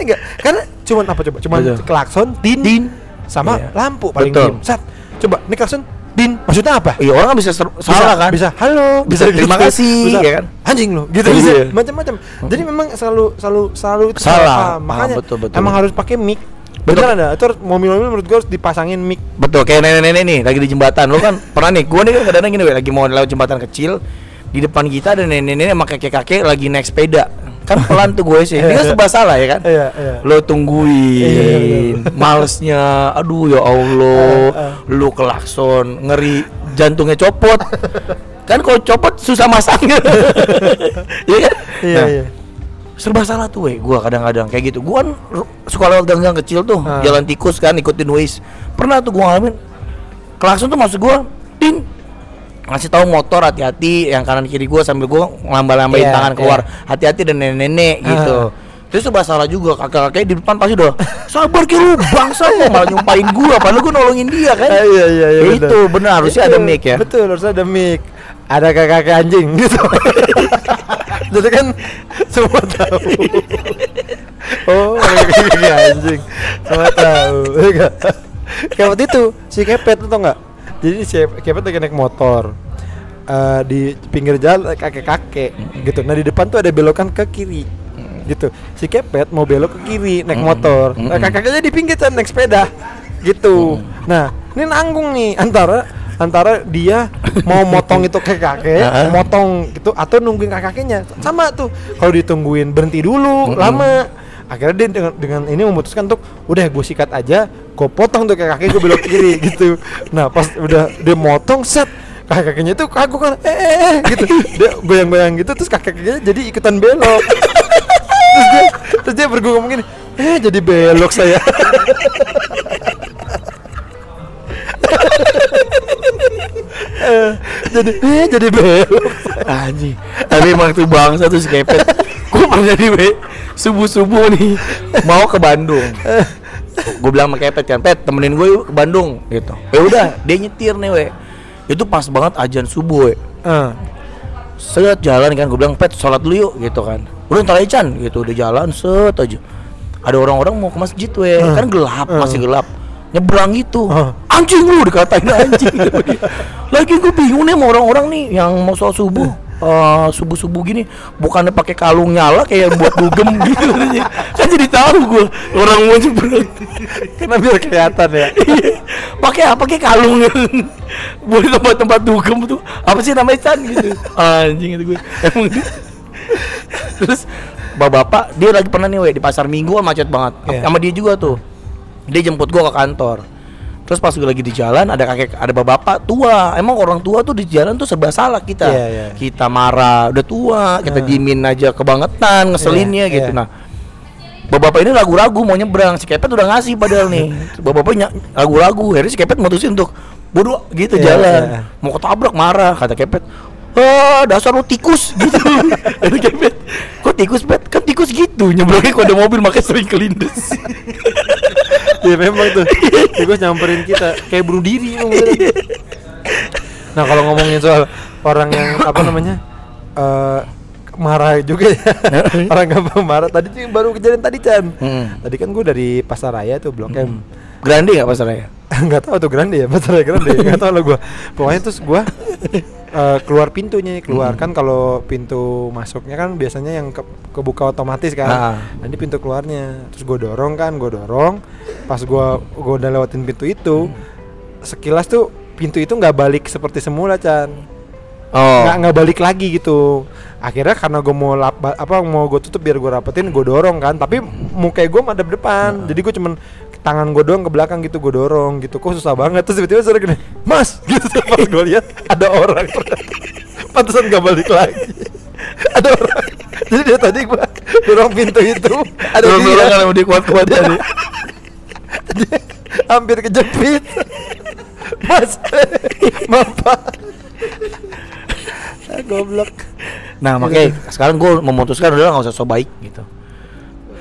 Enggak. Karena cuman apa coba? Cuman
Betul.
klakson din,
Din.
sama
Iya.
lampu paling
Betul.
diem. Sat. Coba ini klakson din maksudnya apa
iya orang kan bisa salah kan
bisa halo
Bisa terima kasih,
bisa,
ya kan?
anjing lo gitu
Iya.
bisa macam-macam jadi memang selalu selalu selalu itu
Salah.
paham.
Paham,
makanya
betul, betul,
emang
betul.
harus pakai mic
Betul.
ada itu harus- mobil-mobil menurut gua harus dipasangin mic
Betul, kayak nenek-nenek nih lagi di jembatan. Lo kan pernah nih, gua nih kan kadang-kadang gini, we, lagi mau lewat jembatan kecil. Di depan kita ada nenek-nenek sama kakek-kakek lagi naik sepeda. Kan pelan tuh gue sih. Dia kan serba salah ya kan?
Iya, iya.
Lo
Iya, iya,
tungguin, malesnya, aduh ya Allah,
Ah, ah.
lu kelakson, ngeri jantungnya copot. kan kalau copot susah masangnya. Iya kan?
iya
Nah,
iya
serba salah tuh weh gua kadang-kadang kayak gitu gua kan suka lewat gang-gang kecil tuh
Ah.
jalan tikus kan ikutin Waze pernah tuh gua ngalamin klakson tuh maksud gua din ngasih tahu motor hati-hati yang kanan kiri gua sambil gua ngelambah-lambain
Iya,
tangan keluar. hati-hati dan nenek-nenek
Ah.
gitu. Terus serba salah juga kakek-kakek di depan pasti udah sabar ki lu bangsa lu malah nyumpain gua padahal gua nolongin dia kan?
Ah, iya iya iya
Ya
betul.
itu benar. harusnya ada mic ya.
betul harusnya ada mic. Ada kakak anjing gitu. Jadi kan semua tahu. Oh kakak anjing. Semua tahu kayak waktu itu si kepet tuh tau nggak jadi si kepet lagi naik motor eh, di pinggir jalan kakek kakek gitu. Nah di depan tuh ada belokan ke kiri gitu. Si kepet mau belok ke kiri naik motor. Nah,
Mm-mm.
kakeknya di pinggir kan naik sepeda gitu. Nah ini nanggung nih antara antara dia mau motong itu ke kakek
Heeh.
motong gitu atau nungguin kakeknya sama tuh kalau ditungguin berhenti dulu lama. Akhirnya dia dengan, dengan ini memutuskan untuk udah gue sikat aja gue potong tuh ke kakek gue belok kiri gitu nah pas udah dia motong set kakek kakeknya tuh kagok kan eh, eh, eh gitu dia goyang-goyang gitu terus kakek kakeknya jadi ikutan belok terus dia terus dia bergumam gini eh jadi belok saya Eh, jadi eh jadi belok
Anjing. Tapi emang tuh bangsa tuh si kepet. Gue pernah di subuh subuh nih mau ke Bandung. Gue bilang sama kepet kan, pet temenin gue yuk ke Bandung gitu. Ya udah, dia nyetir nih we. Itu pas banget ajan subuh we. Set jalan kan, gue bilang pet sholat dulu yuk gitu kan. Udah ntar aja Chan gitu, udah jalan set aja. Ada orang-orang mau ke masjid we, kan gelap, masih gelap. Nyebrang gitu,
Eh.
anjing lu dikatain anjing. Lagi gue bingung nih sama orang-orang nih yang mau sholat subuh. Eh, subuh-subuh gini bukannya pakai kalung nyala kayak buat dugem gitu kan jadi tahu gue orang mau nyebrang
Karena biar kelihatan ya.
Iya. pakai apa pakai kalung buat tempat-tempat dugem tuh apa sih namanya Chan gitu. Anjing itu gue emang terus bapak-bapak dia lagi pernah nih we di pasar minggu kan macet banget.
Iya.
sama dia juga tuh. Dia jemput gua ke kantor terus pas gue lagi di jalan ada kakek ada bapak tua emang orang tua tuh di jalan tuh serba salah kita
Iya, iya.
kita marah udah tua kita
Nah.
diemin aja kebangetan ngeselinnya
Iya,
gitu
iya.
nah Bapak-bapak ini ragu-ragu mau nyebrang, si Kepet udah ngasih padahal nih. Bapak-bapaknya ragu-ragu, akhirnya si Kepet mutusin untuk bodoh gitu
Iya,
jalan.
iya.
Mau ketabrak marah, kata Kepet. Ah, dasar lu tikus gitu. Ada Kepet. Kok tikus, Pet? Kan tikus gitu, nyebrangnya kalau ada mobil makanya sering kelindes.
ya memang tuh. Tikus nyamperin kita kayak bunuh diri beneran. Nah, kalau ngomongin soal orang yang apa namanya? eh marah juga ya. orang gampang marah. Tadi tuh yang baru kejadian tadi, Chan.
Hmm.
Tadi kan gue dari Pasaraya tuh Blok M.
Grande gak pasarnya?
nggak tahu tuh grande ya Pasaraya grande. Nggak tahu lah gue pokoknya terus gue eh, keluar pintunya keluar. Kan kalau pintu masuknya kan biasanya yang ke- kebuka otomatis kan.
Ah.
nanti pintu keluarnya. Terus gue dorong kan gue dorong. Pas gue gue udah lewatin pintu itu sekilas tuh pintu itu nggak balik seperti semula Chan.
Oh.
nggak nggak balik lagi gitu. Akhirnya karena gue mau lap, apa mau gue tutup biar gue rapetin gue dorong kan. Tapi muka gue madep depan. Jadi gue cuman tangan gue doang ke belakang gitu gue dorong gitu. Kok susah banget. Terus tiba-tiba suara gini mas! Gitu pas gue lihat ada orang. Pantesan gak balik lagi. Ada orang. Jadi dia tadi gue dorong pintu itu ada
Dorong-dorong
dia.
kalau dia kuat-kuat
Dia-
tadi.
dia hampir kejepit. Mas maaf Pak. Ah, goblok.
Nah, makanya sekarang gue memutuskan udah nggak usah so baik gitu.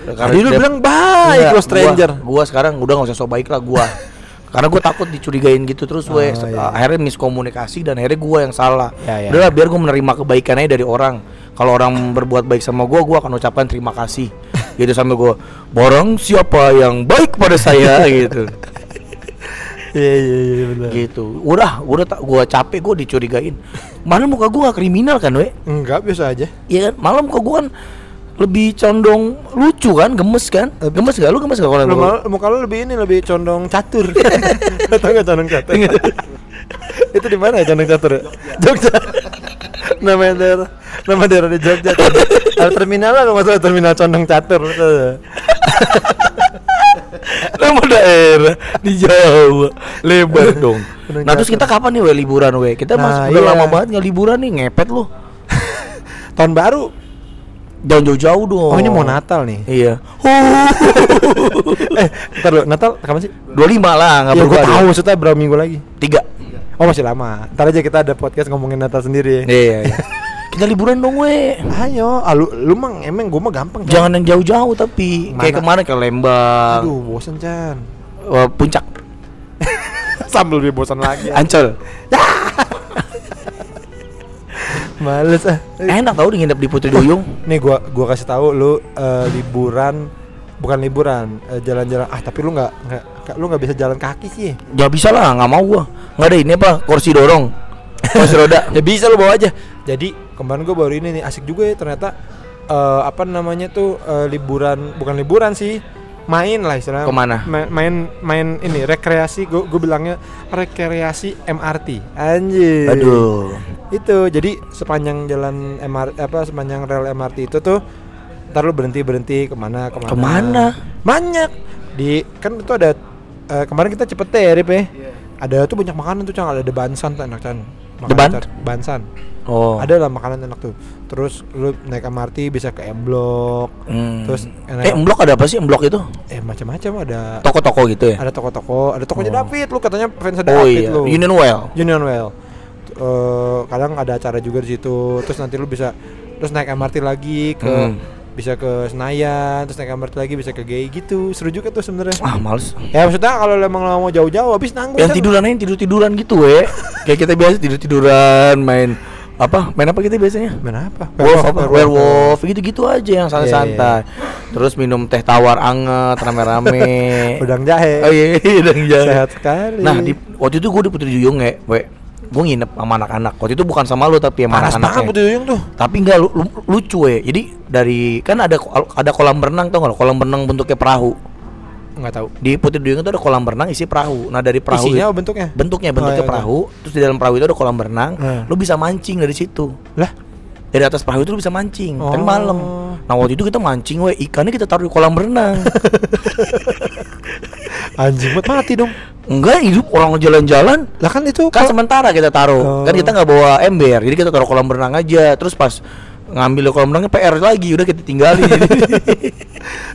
Tadi lu bilang baik
Enggak,
lo stranger.
Gua, gua sekarang udah nggak usah so baik lah gua. Karena gue takut dicurigain gitu terus we
Oh, iya.
akhirnya miskomunikasi dan akhirnya gua yang salah.
Ya, ya.
Udah biar gue menerima kebaikannya dari orang. Kalau orang berbuat baik sama gua, gua akan ucapkan terima kasih. gitu sambil gua borong siapa yang baik pada saya gitu.
Iya iya iya benar.
gitu. Udah, udah tak gua capek gua dicurigain. Mana muka gua gak kriminal kan, we?
Enggak biasa aja.
Iya kan? Malam kok gua kan lebih condong lucu kan, gemes kan?
Eh,
Gemes gak? Lu gemes gak kalau
muka lu lebih ini lebih condong catur. Tahu enggak condong catur? Itu di mana ya condong catur ya? Jogja. nama daerah nama daerah di Jogja. Ada terminal lah kalau masalah terminal condong catur.
Nama daerah di Jawa lebar dong. Nah terus kita kapan nih we liburan we? Kita
Nah,
mas udah
iya.
lama banget nggak liburan nih ngepet lu.
Tahun baru.
Jangan jauh-jauh dong.
Oh, ini mau Natal nih.
Iya.
eh, ntar dulu, Natal kapan sih?
25 lah nggak
Ya
perlu
tahu maksudnya berapa minggu lagi?
Tiga.
Oh masih lama. Ntar aja kita ada podcast ngomongin Natal sendiri.
Iya. iya. kita liburan dong we.
Ayo, ah, lu, lu mah emang gue mah gampang. Chan.
Jangan yang jauh-jauh tapi kayak
Mana?
kemarin ke Lembang,
Aduh, bosen Chan.
eh, puncak,
Sambil lebih bosan lagi.
Ancol.
Males ah.
Enak tau nginep di Putri Duyung.
Nih gua gua kasih tahu lu eh, liburan bukan liburan, eh, jalan-jalan. Ah, tapi lu nggak nggak lu nggak bisa jalan kaki sih.
Gak bisa lah, nggak mau gua. Nggak ada ini apa? Kursi dorong, kursi roda.
Ya bisa lu bawa aja. Jadi kemarin gua baru ini nih asik juga ya ternyata eh, apa namanya tuh eh, liburan bukan liburan sih main lah istilahnya.
Ke mana?
Ma- main main ini rekreasi gue gue bilangnya rekreasi MRT anjir.
Aduh.
itu jadi sepanjang jalan MR apa sepanjang rel MRT itu tuh ntar lu berhenti berhenti ke mana
ke mana. Ke mana?
banyak. Di kan itu ada eh, kemarin kita cepet ya Rip ya? Ada tuh banyak makanan tuh cang. Ada the bansan tuh enak can
The ban?
bansan
Oh.
ada lah makanan enak tuh terus lu naik MRT bisa ke M Block
Hmm.
terus enak
eh, blok ada apa sih? Blok itu
eh macam-macam ada
toko-toko gitu ya?
ada toko-toko ada tokonya
Oh.
David lu katanya fans
Oh
David
iya,
lu
Union Well.
Union Well. Eh, kadang ada acara juga di situ. Terus nanti lu bisa terus naik MRT lagi ke
Hmm.
Bisa ke Senayan, terus naik MRT lagi bisa ke GI gitu. Seru juga tuh sebenarnya.
Ah, males.
Ya maksudnya kalau emang mau jauh-jauh habis nanggung
Yang
kan.
tiduran aja tidur tiduran gitu we. Kayak kita biasa tidur tiduran main apa? Main apa kita biasanya?
Main apa?
Wolf apa? Werewolf gitu-gitu aja yang
Iya,
santai-santai. Terus minum teh tawar anget rame-rame.
Udang jahe.
Oh iya, udang jahe.
Sehat sekali.
Nah, di waktu itu gue di Putri Duyung ya, we. Gue nginep sama anak-anak. Waktu itu bukan sama lu tapi sama
Panas banget
anak-anaknya
Putri Duyung tuh.
tapi nggak lu- lu- lucu ya. Jadi dari kan ada ada kolam renang tau nggak lo? kolam renang bentuknya perahu.
Enggak tahu.
di Putri Duyung itu ada kolam renang isi perahu. Nah dari perahu
Isinya
itu-
apa bentuknya?
bentuknya
Oh,
bentuknya
iya,
perahu. Terus di dalam perahu itu ada kolam renang
Hmm.
lu bisa mancing dari situ.
Lah,
dari atas perahu itu lu bisa mancing. Tapi
Oh.
malam. Nah waktu itu kita mancing we ikannya kita taruh di kolam renang
anjing buat mati dong.
enggak hidup orang jalan-jalan
Lah kan itu
kan sementara kita taruh
Oh.
kan kita nggak bawa ember jadi kita taruh kolam renang aja terus pas ngambil kolam renangnya PR lagi udah kita tinggalin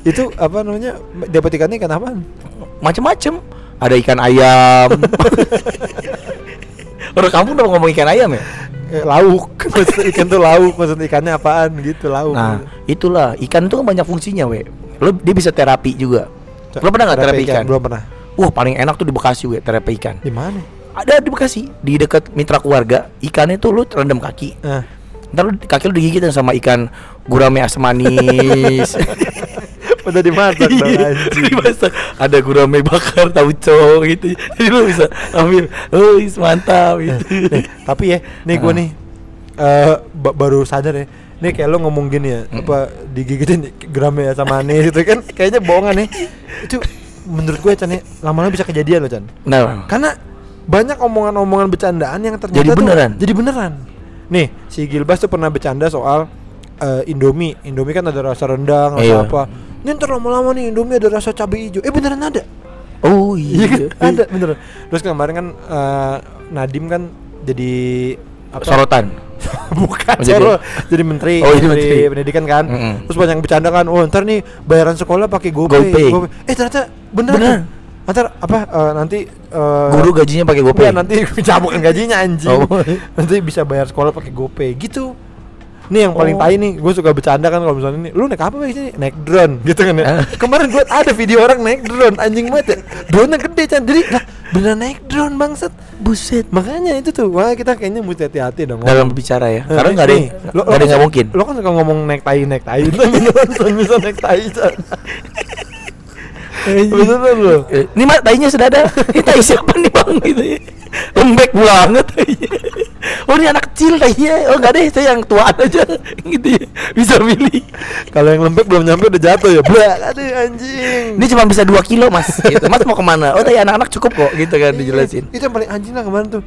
itu apa namanya? Dapat ikannya ikan apaan?
macem-macem ada ikan ayam orang kampung udah ngomong ikan ayam ya
Eh, lauk. Maksud ikan tuh lauk, maksud ikannya apaan gitu, lauk.
nah itulah ikan itu kan banyak fungsinya we lo dia bisa terapi juga lo pernah nggak terapi ikan?
Belum pernah.
wah paling enak tuh di Bekasi we terapi ikan.
Di mana?
ada di Bekasi di dekat mitra keluarga. Ikannya tuh lu rendam kaki.
Nah,
ntar lu kaki lu digigitin sama ikan gurame asam manis.
Udah dimasak dong
Iya,
anjing.
dimasak. ada gurame bakar tauco gitu. Jadi lu bisa ambil. Oh mantap gitu.
Nih, tapi ya, nih gue nih eh ba- baru sadar ya. Nih kayak lo ngomong gini ya, apa digigitin gramnya sama manis itu kan kayaknya bohongan nih. Itu menurut gue Chan ya, lama-lama bisa kejadian loh Chan.
nah
Karena banyak omongan-omongan bercandaan yang ternyata
Jadi
tuh
beneran.
jadi beneran. Nih, si Gilbas tuh pernah bercanda soal eh, Indomie. Indomie kan ada rasa rendang, rasa
Iya.
apa. Ini ntar lama-lama nih Indomie ada rasa cabai hijau. Eh beneran ada.
oh
Iya kan?
iya
Ada beneran. Terus kemarin kan eh, Nadim kan jadi apa?
sorotan
Bukan
Oh, jadi-
Soro. jadi menteri,
Oh, jadi
menteri
menteri.
pendidikan kan.
Mm-mm.
Terus banyak bercanda kan, oh ntar nih bayaran sekolah pakai GoPay.
GoPay.
GoPay. Eh ternyata bener.
Bener.
tuh. Ntar apa eh, nanti eh,
guru gajinya pakai gopay
nanti cabukan gajinya anjing.
Oh.
nanti bisa bayar sekolah pakai GoPay gitu. Nih yang paling
Oh.
tai nih, gue suka bercanda kan kalau misalnya nih, lu naik apa sini? Naik drone, gitu kan ya.
Eh.
Kemarin gue ada video orang naik drone, anjing banget ya. Drone-nya gede kan, jadi lah beneran naik drone bangsat.
buset
Makanya itu tuh, wah kita kayaknya mesti hati-hati dong.
dalam
ngomong.
bicara ya
Eh,
karena nggak ada yang-
lo-
nggak ada yang
kan-
nggak mungkin
Lo kan suka ngomong naik tai naik tai, tapi beneran bisa naik tai. Beneran lo.
Eh, ini mah tainya sudah ada. Ini tai siapa nih bang? Gitu ya. Lembek banget tainya oh ini anak kecil tainya oh enggak deh saya yang tuaan aja. Gitu ya. Bisa milih.
Kalau yang lembek belum nyampe udah jatuh ya. Blah, aduh anjing.
ini cuma bisa 2 kilo mas. Gitu. mas mau ke mana? Oh tai anak-anak cukup kok gitu kan dijelasin.
Itu yang paling anjing lah kemarin tuh.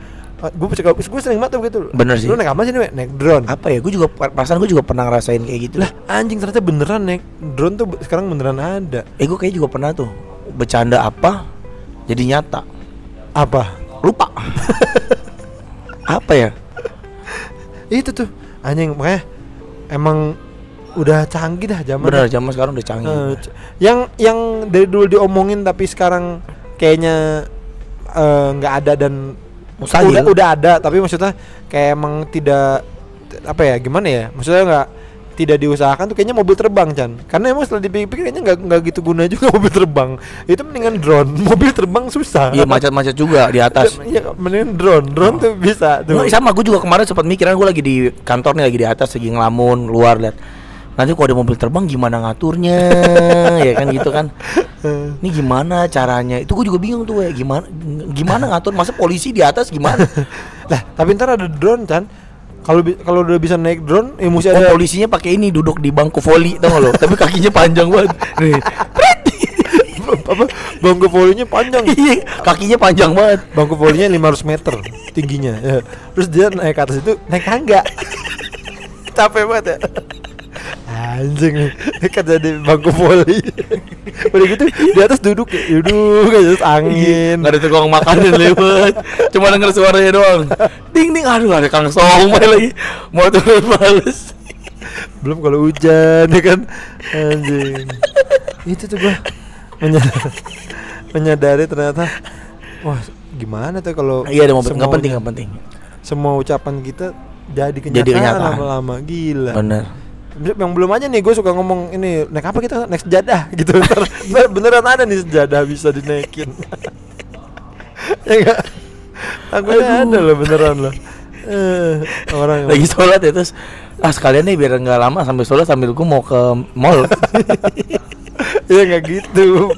Gue gue sering banget tuh gitu.
Bener sih.
Lu naik apa sih nih? Naik drone.
apa ya gue juga perasaan gue juga pernah ngerasain kayak gitu
Lah anjing ternyata beneran naik drone tuh sekarang beneran ada.
eh gue kayak juga pernah tuh bercanda apa jadi nyata
Apa?
lupa apa ya
Itu tuh anjing makanya emang udah canggih dah zaman.
bener zaman sekarang udah canggih
c- yang yang dari dulu diomongin tapi sekarang kayaknya eh, nggak ada dan
Mustahil.
udah udah ada tapi maksudnya kayak emang tidak apa ya gimana ya? Maksudnya nggak tidak diusahakan tuh kayaknya mobil terbang Chan. Karena emang setelah dipikir kayaknya nggak nggak gitu guna juga mobil terbang. Itu mendingan drone. Mobil terbang susah.
Iya macet-macet juga di atas.
Iya, mendingan drone. Drone tuh bisa tuh.
Sama gue juga kemarin sempat mikiran gue lagi di kantor nih lagi di atas lagi ngelamun luar lihat nanti kalau ada mobil terbang gimana ngaturnya? Ya kan gitu kan. Ini gimana caranya? Itu gue juga bingung tuh ya gimana gimana ngatur? Masa polisi di atas gimana?
Lah tapi ntar ada drone Chan. Kalau kalau udah bisa naik drone ya mesti
oh
ada
polisinya pakai ini duduk di bangku voli tau gak lo? Tapi kakinya panjang banget. Nih.
apa? Bangku volinya panjang.
Iya, kakinya panjang banget.
Bangku volinya 500 meter tingginya ya. terus dia naik ke atas itu naik tangga. Capek banget ya anjing. Nih kan jadi bangku voli. Udah gitu di atas duduk ya duduk aja terus angin.
Nggak ada tukang makanan lewat. Cuma denger suaranya doang. Ding ding aduh ada kang somai lagi. Mau turun males
belum kalau hujan ya kan? Anjing. Itu tuh gua menyadari, menyadari ternyata wah gimana tuh kalau
Iya ada mobil. Nggak penting nggak penting.
semua ucapan kita jadi kenyataan,
Jadi kenyataan.
lama-lama. Gila.
Bener
yang belum aja nih gue suka ngomong ini naik apa kita? Naik sejadah gitu. Ntar, ntar beneran ada nih sejadah bisa dinaikin. Ya enggak takutnya ada loh beneran loh. Eh, orang
Lagi sholat ya terus Ah sekalian nih biar nggak lama sambil sholat sambil gue mau ke mall.
Ya nggak gitu.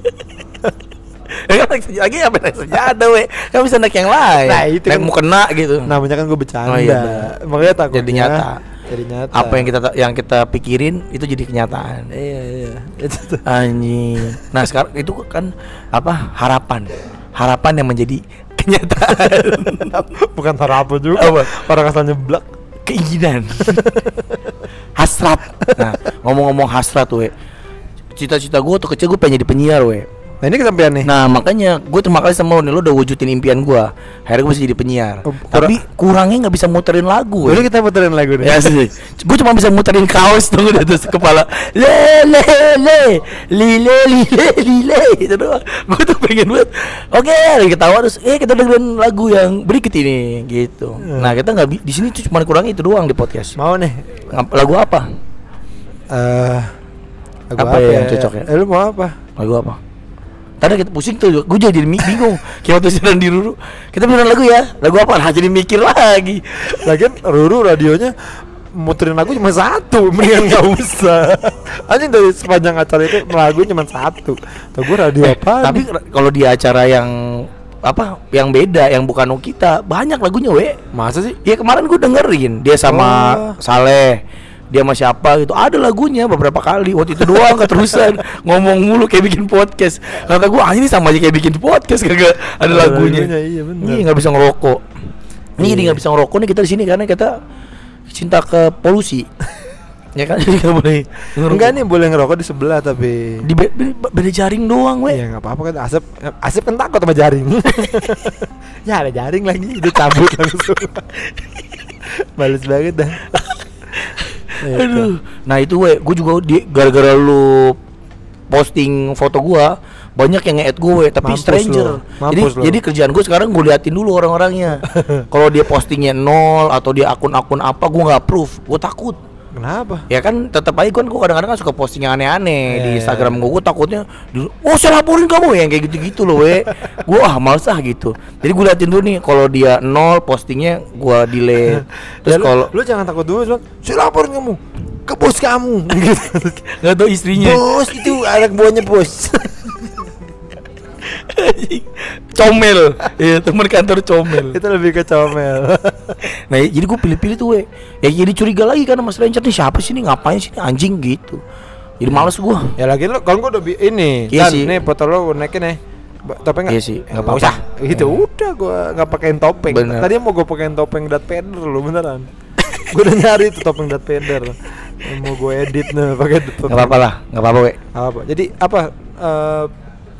Kan naik sejadah lagi apa? Naik sejadah we. Kan bisa naik yang lain.
Nah, itu
naik
kan-
mau kena gitu.
Namanya kan gue bercanda.
Oh, iya.
Makanya takutnya
Jadi nyata.
Jadi nyata.
apa yang kita yang kita pikirin itu jadi kenyataan
Iya iya. Itu tuh.
anjing nah sekarang itu kan apa harapan harapan yang menjadi kenyataan
Bukan harapan juga.
Apa?
Orang asal nyeblak.
keinginan hasrat nah ngomong-ngomong hasrat we cita-cita gue tuh kecil gue pengen jadi penyiar we
Nah ini kesampean nih.
nah makanya gue terima kasih sama lo nih lo udah wujudin impian gue akhirnya gue bisa jadi penyiar
Oh,
tapi kurangnya nggak bisa muterin lagu.
Boleh kita puterin lagu nih.
Ya sih, gue cuma bisa muterin kaos tuh udah terus kepala le le le lile lile lile itu doang. Gue tuh pengen banget. Oke, lagi ketawa terus eh kita dengerin lagu yang berikut ini gitu.
Hmm.
Nah kita nggak di sini tuh cuma kurangnya itu doang di podcast.
Mau nih.
Lagu apa?
Eh lagu
Apa ya yang cocok ya?
Eh lu mau apa?
Lagu apa? Tadi kita pusing tuh, gue jadi bingung. Kayak waktu sedang di Ruru. Kita beneran lagu ya? Lagu apa? Nah, jadi mikir lagi.
Lagian Ruru radionya muterin lagu cuma satu, mendingan nggak usah. Anjing dari sepanjang acara itu lagu cuma satu. Tuh gue radio apa?
Eh, Tapi kalau di acara yang apa yang beda yang bukan kita banyak lagunya we
masa sih?
ya kemarin gue dengerin dia sama
Oh.
Saleh dia sama siapa gitu ada lagunya beberapa kali waktu itu doang keterusan ngomong mulu kayak bikin podcast kata gue ah ini sama aja kayak bikin podcast kagak ada
Ada
lagunya
lagunya, iya bener.
Nggak bisa ngerokok ini jadi
Iya.
nggak bisa ngerokok nih kita di sini karena kita cinta ke polusi ya kan jadi nggak boleh ngerokok.
Enggak nih boleh ngerokok di sebelah tapi
di be- be- beda jaring doang we
Iya nggak apa-apa kan Asep Asep kan takut sama jaring. ya ada jaring lagi itu cabut langsung. Males banget dah. Gitu.
Aduh. Nah itu we, gue juga di gara-gara lu posting foto gua banyak yang nge-add gue tapi
Mampus
stranger.
mampus
jadi jadi kerjaan gue sekarang gue liatin dulu orang-orangnya. Kalau dia postingnya nol atau dia akun-akun apa gue nggak approve, gue takut.
Kenapa?
Ya kan tetap aja kan gue kadang-kadang kan suka posting yang aneh-aneh
Iya,
di
iya,
Instagram
iya.
gue, gue takutnya oh saya laporin kamu yang kayak gitu-gitu loh we. gue ah males ah gitu. Jadi gue liatin dulu nih kalau dia nol postingnya gue delete. Terus
Ya, lu-
kalau
lu, jangan takut dulu, Jon. Saya laporin kamu ke bos kamu gitu.
nggak tahu istrinya.
bos itu anak buahnya bos.
comel iya teman kantor comel
itu lebih ke comel.
nah jadi gue pilih-pilih tuh we ya jadi curiga lagi kan sama stranger nih siapa sih nih ngapain sih nih anjing gitu jadi males gue
ya lagi lu kalau gua udah ini
Iya
kan
sih.
nih foto gua naikin nih. Topeng?
Iya sih, nggak
Nggak
apa-apa.
usah. Gitu udah gua nggak pakein topeng.
Bener.
Tadi mau gua pakein topeng dat peder lu beneran. gua udah nyari tuh topeng dat peder. Yang mau gua edit nih pakai topeng.
nggak apa-apa lah nggak apa-apa we
Apa? Jadi apa? eh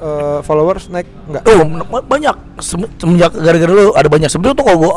eh, followers naik nggak?
oh banyak. Sem- semenjak gara-gara lu ada banyak. Sebenarnya tuh kalau gue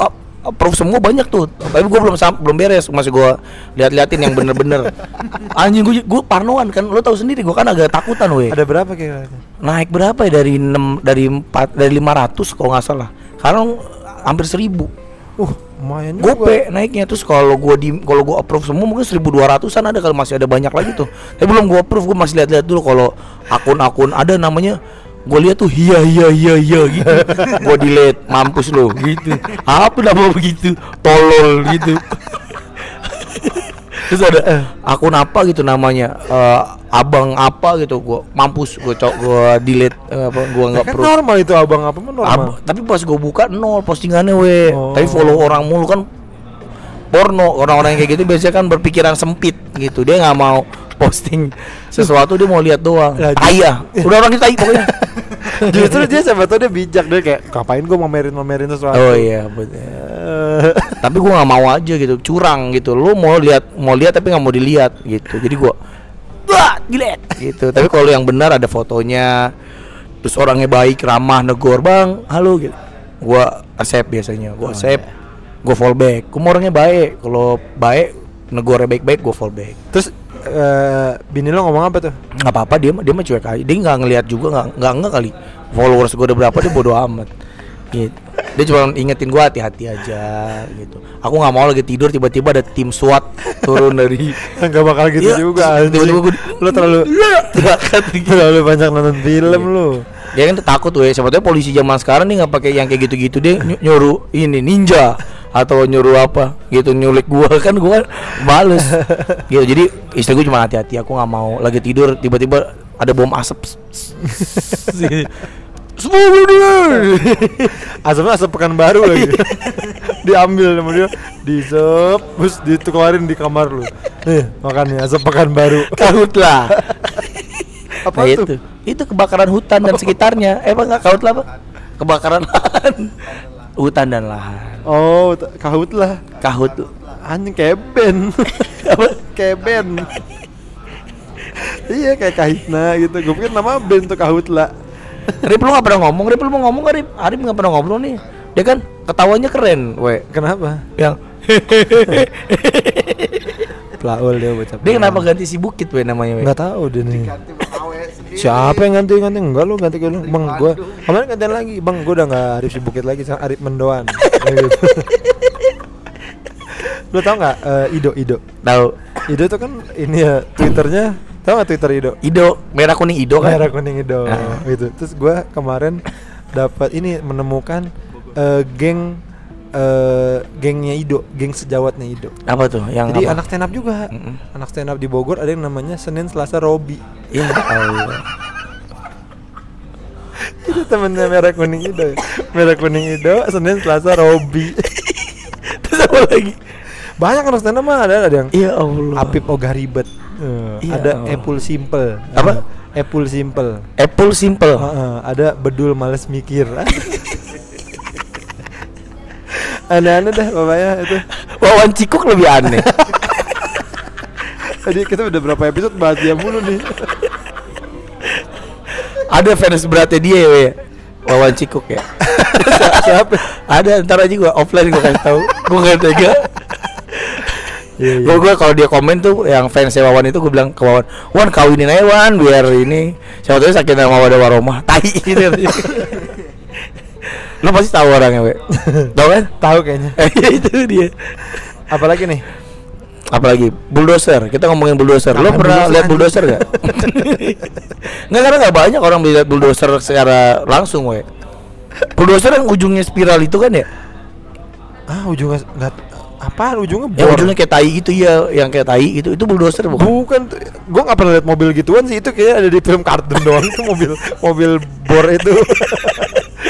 approve semua banyak tuh. Tapi gue belum belum beres. Masih gue lihat-lihatin yang bener-bener. Anjing gue gue parnoan kan. Lo tahu sendiri gue kan agak takutan we
Ada berapa kira-kira?
naik berapa ya? Dari 6 dari 4 dari 500 kalau nggak salah. Sekarang hampir 1000
Uh, lumayan juga.
gope naiknya terus kalau gua di kalau gua approve semua mungkin 1200-an ada kalau masih ada banyak lagi tuh. Tapi belum gua approve gua masih lihat-lihat dulu kalau akun-akun ada namanya gua lihat tuh iya iya iya iya gitu. Gua delete mampus lo gitu. Apa nama begitu tolol gitu terus ada akun apa gitu namanya eh, abang apa gitu gua mampus gua cok gua delete eh, apa gua
Ya
nggak
kan
approve
normal itu abang apa normal.
Ab- tapi pas gue buka nol postingannya we
Oh.
tapi follow orang mulu kan porno orang-orang yang kayak gitu biasanya kan berpikiran sempit gitu dia nggak mau posting sesuatu dia mau lihat doang. Ya udah orang kita pokoknya.
Justru dia siapa tau dia bijak. Dia kayak ngapain gua mamerin mamerin sesuatu.
oh iya tapi gue nggak mau aja gitu. Curang gitu. Lu mau lihat mau lihat tapi nggak mau dilihat gitu. Jadi gue wah dilihat gitu. Tapi kalau yang benar ada fotonya terus orangnya baik ramah negor bang halo gitu. Gue accept biasanya. Gue accept. gue fallback gue orangnya baik. Kalau baik negornya baik-baik gue fallback
Terus eh bini lo ngomong apa tuh?
nggak apa-apa dia dia mah cuek aja. Dia nggak ngelihat juga nggak nggak nggak kali. Followers gue udah berapa dia bodo amat. Gitu dia cuma ingetin gue hati-hati aja gitu. Aku nggak mau lagi tidur tiba-tiba ada tim SWAT turun dari
Enggak bakal gitu
Iya,
juga
tiba-tiba gua-
Lo terlalu
gitu.
terlalu banyak nonton film
Iya.
lu.
dia kan takut tuh ya tahu polisi zaman sekarang nih nggak pakai yang kayak gitu-gitu dia ny- nyuruh ini ninja atau nyuruh apa? Gitu nyulik gua. Kan gua males gitu jadi istri gua cuma hati-hati. Aku nggak mau lagi tidur tiba-tiba ada bom asap. Dia.
Asapnya asap pekan baru lagi. Diambil sama dia, disep, terus ditukerin di kamar lu. Nih, makannya asap pekan baru.
kahut lah.
Apa
nah,
tuh?
itu. Itu kebakaran hutan dan sekitarnya. Eh apa nggak kahut lah apa kebakaran. Lahan hutan dan lahan
Oh, kahut lah.
kahut
Anjing kayak band. iya kayak kahitna gitu. Gue pikir nama band tuh kahut lah.
Rip lu gak pernah ngomong, Rip lu mau ngomong gak Rip? Arif gak pernah ngobrol nih Dia kan ketawanya keren, we
Kenapa?
Yang
Plaul dia bocah.
Dia kenapa ganti si Bukit we namanya we?
Enggak tahu dia nih. Siapa yang ganti ganti enggak lu ganti lu. Bang gua kemarin gantian lagi. Bang gua udah nggak Arif si Bukit lagi sekarang Arif Mendoan. Gitu. lu tau nggak eh, Ido Ido?
Tahu
Ido tuh kan ini ya twitternya. Tau nggak twitter Ido?
Ido, merah kuning Ido kan?
merah kuning Ido.
Ah.
gitu. Terus gua kemarin dapat ini menemukan eh, geng eh, gengnya Ido geng sejawatnya Ido
Apa tuh? Yang
jadi
apa?
anak stand up juga
Mm-mm.
anak stand up di Bogor ada yang namanya Senin Selasa Robi
Ya Allah
itu temennya merah kuning Ido merah kuning Ido Senin Selasa Robi
Terus apa lagi?
banyak anak stand up mah ada ada yang
Ya Allah
Apip Ogah Ribet Eh,
Iya
ada
Allah.
Epul Simple
Apa?
Epul Simple
Apple Simple
Heeh, ada Bedul Males Mikir aneh-aneh dah bapaknya itu.
Wawan Cikuk lebih aneh.
Tadi kita udah berapa episode bahas dia mulu nih.
Ada fans beratnya dia ya we Wawan Cikuk ya?
Siapa?
Ada ntar aja gua offline gua kasih tahu. Gua gak tega.
Iya
Gue gue kalau dia komen tuh yang fans Wawan itu gue bilang ke Wawan, Wan kawinin aja Wan biar ini. Siapa tahu sakit sama wadah waromah, tai gitu. Lo pasti tahu orangnya, we. Tahu kan?
tahu kayaknya
Eh, itu dia.
apalagi nih
Apalagi bulldozer. Kita ngomongin bulldozer. Lo
Apaan
pernah
bulldozer,
lihat bulldozer gak? Nggak karena nggak banyak orang lihat bulldozer secara langsung, we. Bulldozer yang ujungnya spiral itu kan ya?
ah ujungnya nggak apaan ujungnya
Yang
bor.
ujungnya kayak tai gitu ya, yang kayak tai itu itu bulldozer bukan?
bukan gua nggak pernah lihat mobil gituan sih itu kayak ada di film kartun doang itu mobil mobil bor itu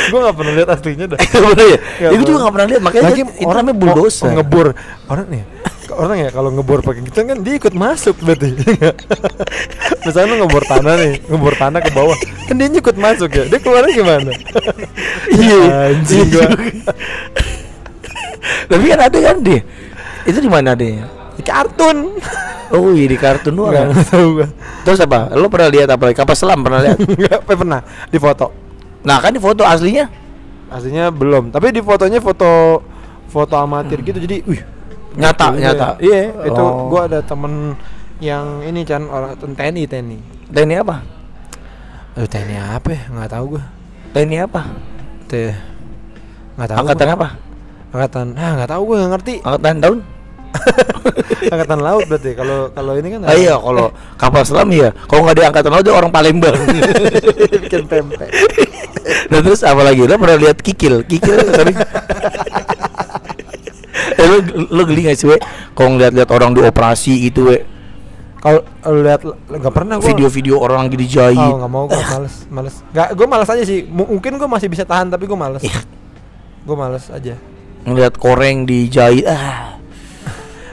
gua nggak pernah lihat aslinya dah
Bener ya?
Nggak
Itu juga nggak pernah lihat makanya
Lagi
namanya
mau-
bulldozer.
ngebor orang nih orang ya kalau ngebor pakai gitu kan dia ikut masuk berarti misalnya lu ngebor tanah nih ngebor tanah ke bawah kan dia ikut masuk ya dia keluarnya gimana
Iya,
anjing
iya
gua
juga. Tapi kan ada kan dia. Itu di mana adanya?
di kartun
Oh iya di kartun doang.
nggak nggak tahu gua
Terus apa? Lo pernah lihat apa? Kapal selam pernah lihat?
nggak pernah di foto
Nah kan di foto aslinya
aslinya belum tapi di fotonya foto foto amatir gitu jadi wih
Nyata,
gitu,
nyata.
iya itu
Oh.
gua ada temen yang ini Chan orang TNI TNI
TNI apa?
Aduh TNI apa ya nggak tahu gua
TNI apa?
teh nggak tahu
Angkatan
gua.
apa?
angkatan ah nggak tahu gue nggak ngerti
Angkatan daun?
angkatan laut berarti kalau kalau ini kan
Ah, iya kalau kapal selam iya. Kalau nggak di angkatan laut dia orang Palembang.
bikin pempek
nah terus apa lagi? Lo pernah lihat kikil? Kikil sorry. eh, lo, lo geli gak sih we? Kalau ngeliat-liat orang dioperasi gitu we
kalau lihat nggak pernah gue
Video-video orang lagi dijahit
oh nggak mau gue males males nggak gue males aja sih M- mungkin gue masih bisa tahan tapi gue males
Iya.
gue males aja
ngeliat koreng dijahit ah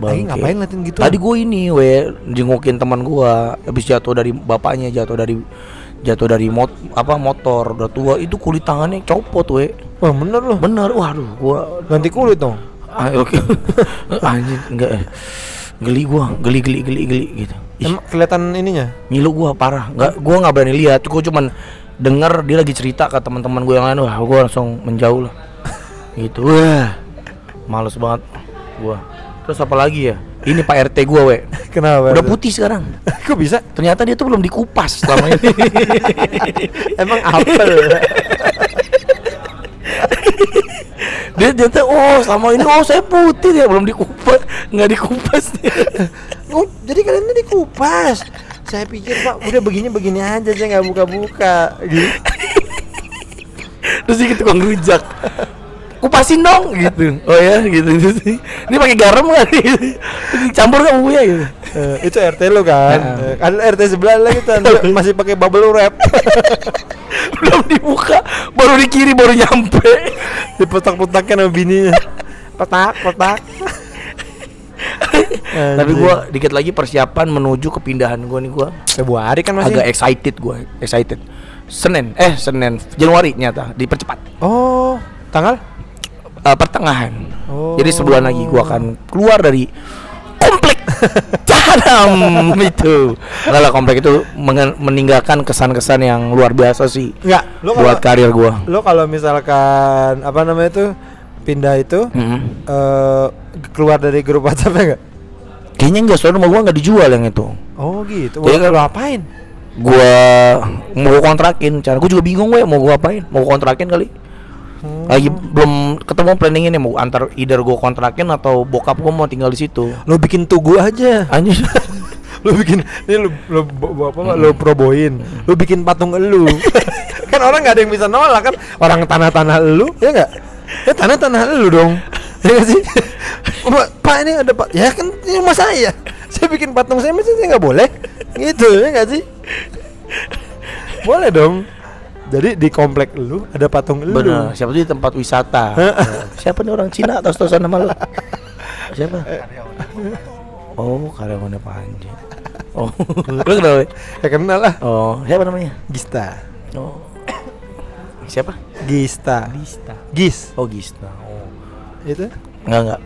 Bangke.
ngapain ngeliatin gitu?
Tadi gue ini we jengukin teman gua. Habis jatuh dari bapaknya jatuh dari jatuh dari mot apa motor udah tua itu kulit tangannya copot we.
Wah bener loh
bener waduh gua
ganti kulit dong.
Ah, oke. Anjing enggak eh. geli gua geli geli geli geli gitu.
Emang kelihatan ininya?
Ngilu gua parah. Nggak gua nggak berani lihat. Gua cuman denger dia lagi cerita ke teman-teman gue yang lain. Wah gua langsung menjauh lah. Gitu wah. Males banget gua terus apa lagi ya? Ini pak rt gua we.
Kenapa
udah putih sekarang.
Kok bisa?
Ternyata dia tuh belum dikupas selama ini.
Emang apel
dia ternyata oh selama ini oh saya putih ya belum dikupas nggak dikupas. Dia
oh jadi kalian ini dikupas? Saya pikir pak udah begini begini aja saya nggak buka buka gitu
terus dia ke tukang rujak kupasin dong gitu. Oh ya gitu, gitu sih. Ini pakai garam nggak nih campur nggak bumbunya gitu.
Eh, itu RT lu kan?
Nah.
Eh, kan RT sebelah lagi kan masih pakai bubble wrap.
Belum dibuka baru di kiri baru nyampe.
Dipetak-petakin sama bininya. Petak petak.
Tapi gua dikit lagi persiapan menuju kepindahan gua nih gua.
Februari kan masih?
Agak excited gua excited. Senin eh Senin Januari nyata dipercepat.
Oh tanggal
Eh, pertengahan
Oh.
jadi sebulan lagi gua akan keluar dari komplek Cahadam itu Enggak lah komplek itu meninggalkan kesan-kesan yang luar biasa sih
Enggak, lo
buat
kalau
karir gua
lo kalau misalkan apa namanya itu pindah itu
Mm-mm.
eh keluar dari grup WhatsApp enggak?
kayaknya enggak soalnya rumah gua nggak dijual yang itu
Oh gitu.
Jadi
lo apain?
gua mau kontrakin cara gua juga bingung gue mau gua apain mau kontrakin kali
Hmm.
lagi belum ketemu planningnya nih mau antar either gua kontrakin atau bokap gua mau tinggal di situ
Lo bikin tugu aja.
anjir
Lo bikin ini lo lo bo- bo- apa lo proboin. Lo bikin patung elu. kan orang nggak ada yang bisa nolak kan. Orang tanah-tanah elu, ya enggak? Ya tanah-tanah elu dong. Ya nggak sih? Pak, ini ada Pak. Ya kan ini rumah saya. Saya bikin patung saya mesti saya nggak boleh. Gitu ya nggak sih? Boleh dong. Jadi di komplek lu ada patung elu.
bener siapa tuh di tempat wisata Ya. siapa nih orang Cina atau tosan nama lu siapa oh karyawannya Panji oh lu kenal
Ya kenal lah.
oh siapa namanya
Gista.
oh siapa
Gista.
Gista
Gis.
oh Gista oh
Itu
enggak enggak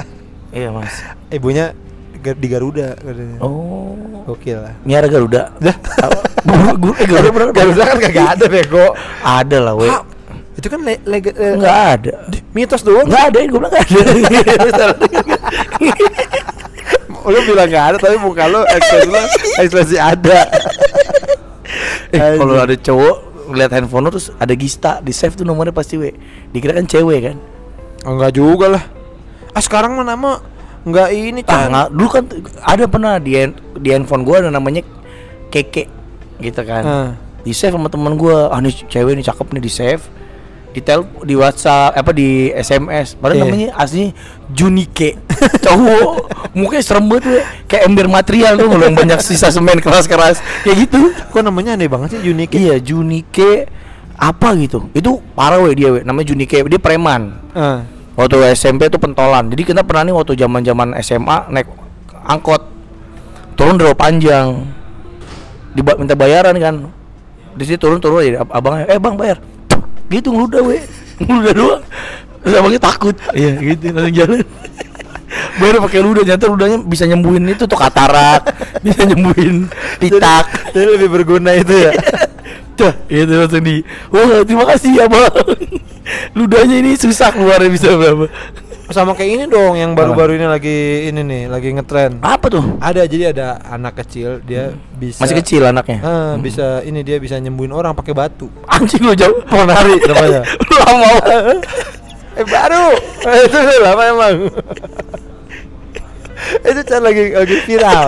iya mas
ibunya di Garuda katanya.
oh
Gokil lah.
Miara Garuda
Dah.
Gue eh, Garuda
Garuda kan kagak ada bego.
Ada lah weh
itu kan le lega eh,
Enggak ada.
mitos doang.
Enggak ada, gue bilang enggak ada.
Lu bilang nggak ada tapi muka lu ekspresi lu ekspresi ada.
Eh, kalau ada cowok ngeliat handphone lu terus ada Gista di save tuh nomornya pasti we. Dikira kan cewek kan?
Oh, enggak juga lah. Ah sekarang mah nama enggak ini
ah dulu kan ada pernah di di handphone gua ada namanya keke gitu kan.
Ah.
di save sama teman gua. Ah nih cewek nih cakep nih di save. Di tel di WhatsApp apa di SMS baru
Iya.
namanya asli Junike. Cowok. Mukanya serem banget we. kayak ember material tuh yang banyak sisa semen keras-keras. Kayak gitu.
Kok namanya aneh banget sih unik.
iya Junike apa gitu. Itu parah we dia we namanya Junike. Dia preman.
Ah.
waktu SMP tuh pentolan. Jadi kita pernah nih waktu zaman zaman SMA naik angkot. Turun dari panjang Diba minta bayaran kan. Di situ turun turun aja ab- abangnya eh bang bayar. Gitu ngeludah we. Ngeludah doang. Terus abangnya takut. Iya. Gitu langsung jalan. Bayar pakai ludah ternyata ludahnya bisa nyembuhin itu tuh katarak. Bisa nyembuhin titak
Jadi, jadi lebih berguna itu ya.
Dah, itu langsung di Wah, terima kasih ya bang. Ludahnya ini susah keluarnya bisa berapa
Sama kayak ini dong yang baru-baru ini lagi ini nih, lagi ngetren.
Apa tuh?
Ada jadi ada anak kecil dia bisa
Masih kecil anaknya
Ah, bisa ini dia bisa nyembuhin orang pakai batu.
Anjing lo jauh
Ponari namanya.
Lama
eh baru. Eh, itu lama emang. itu kan lagi lagi viral.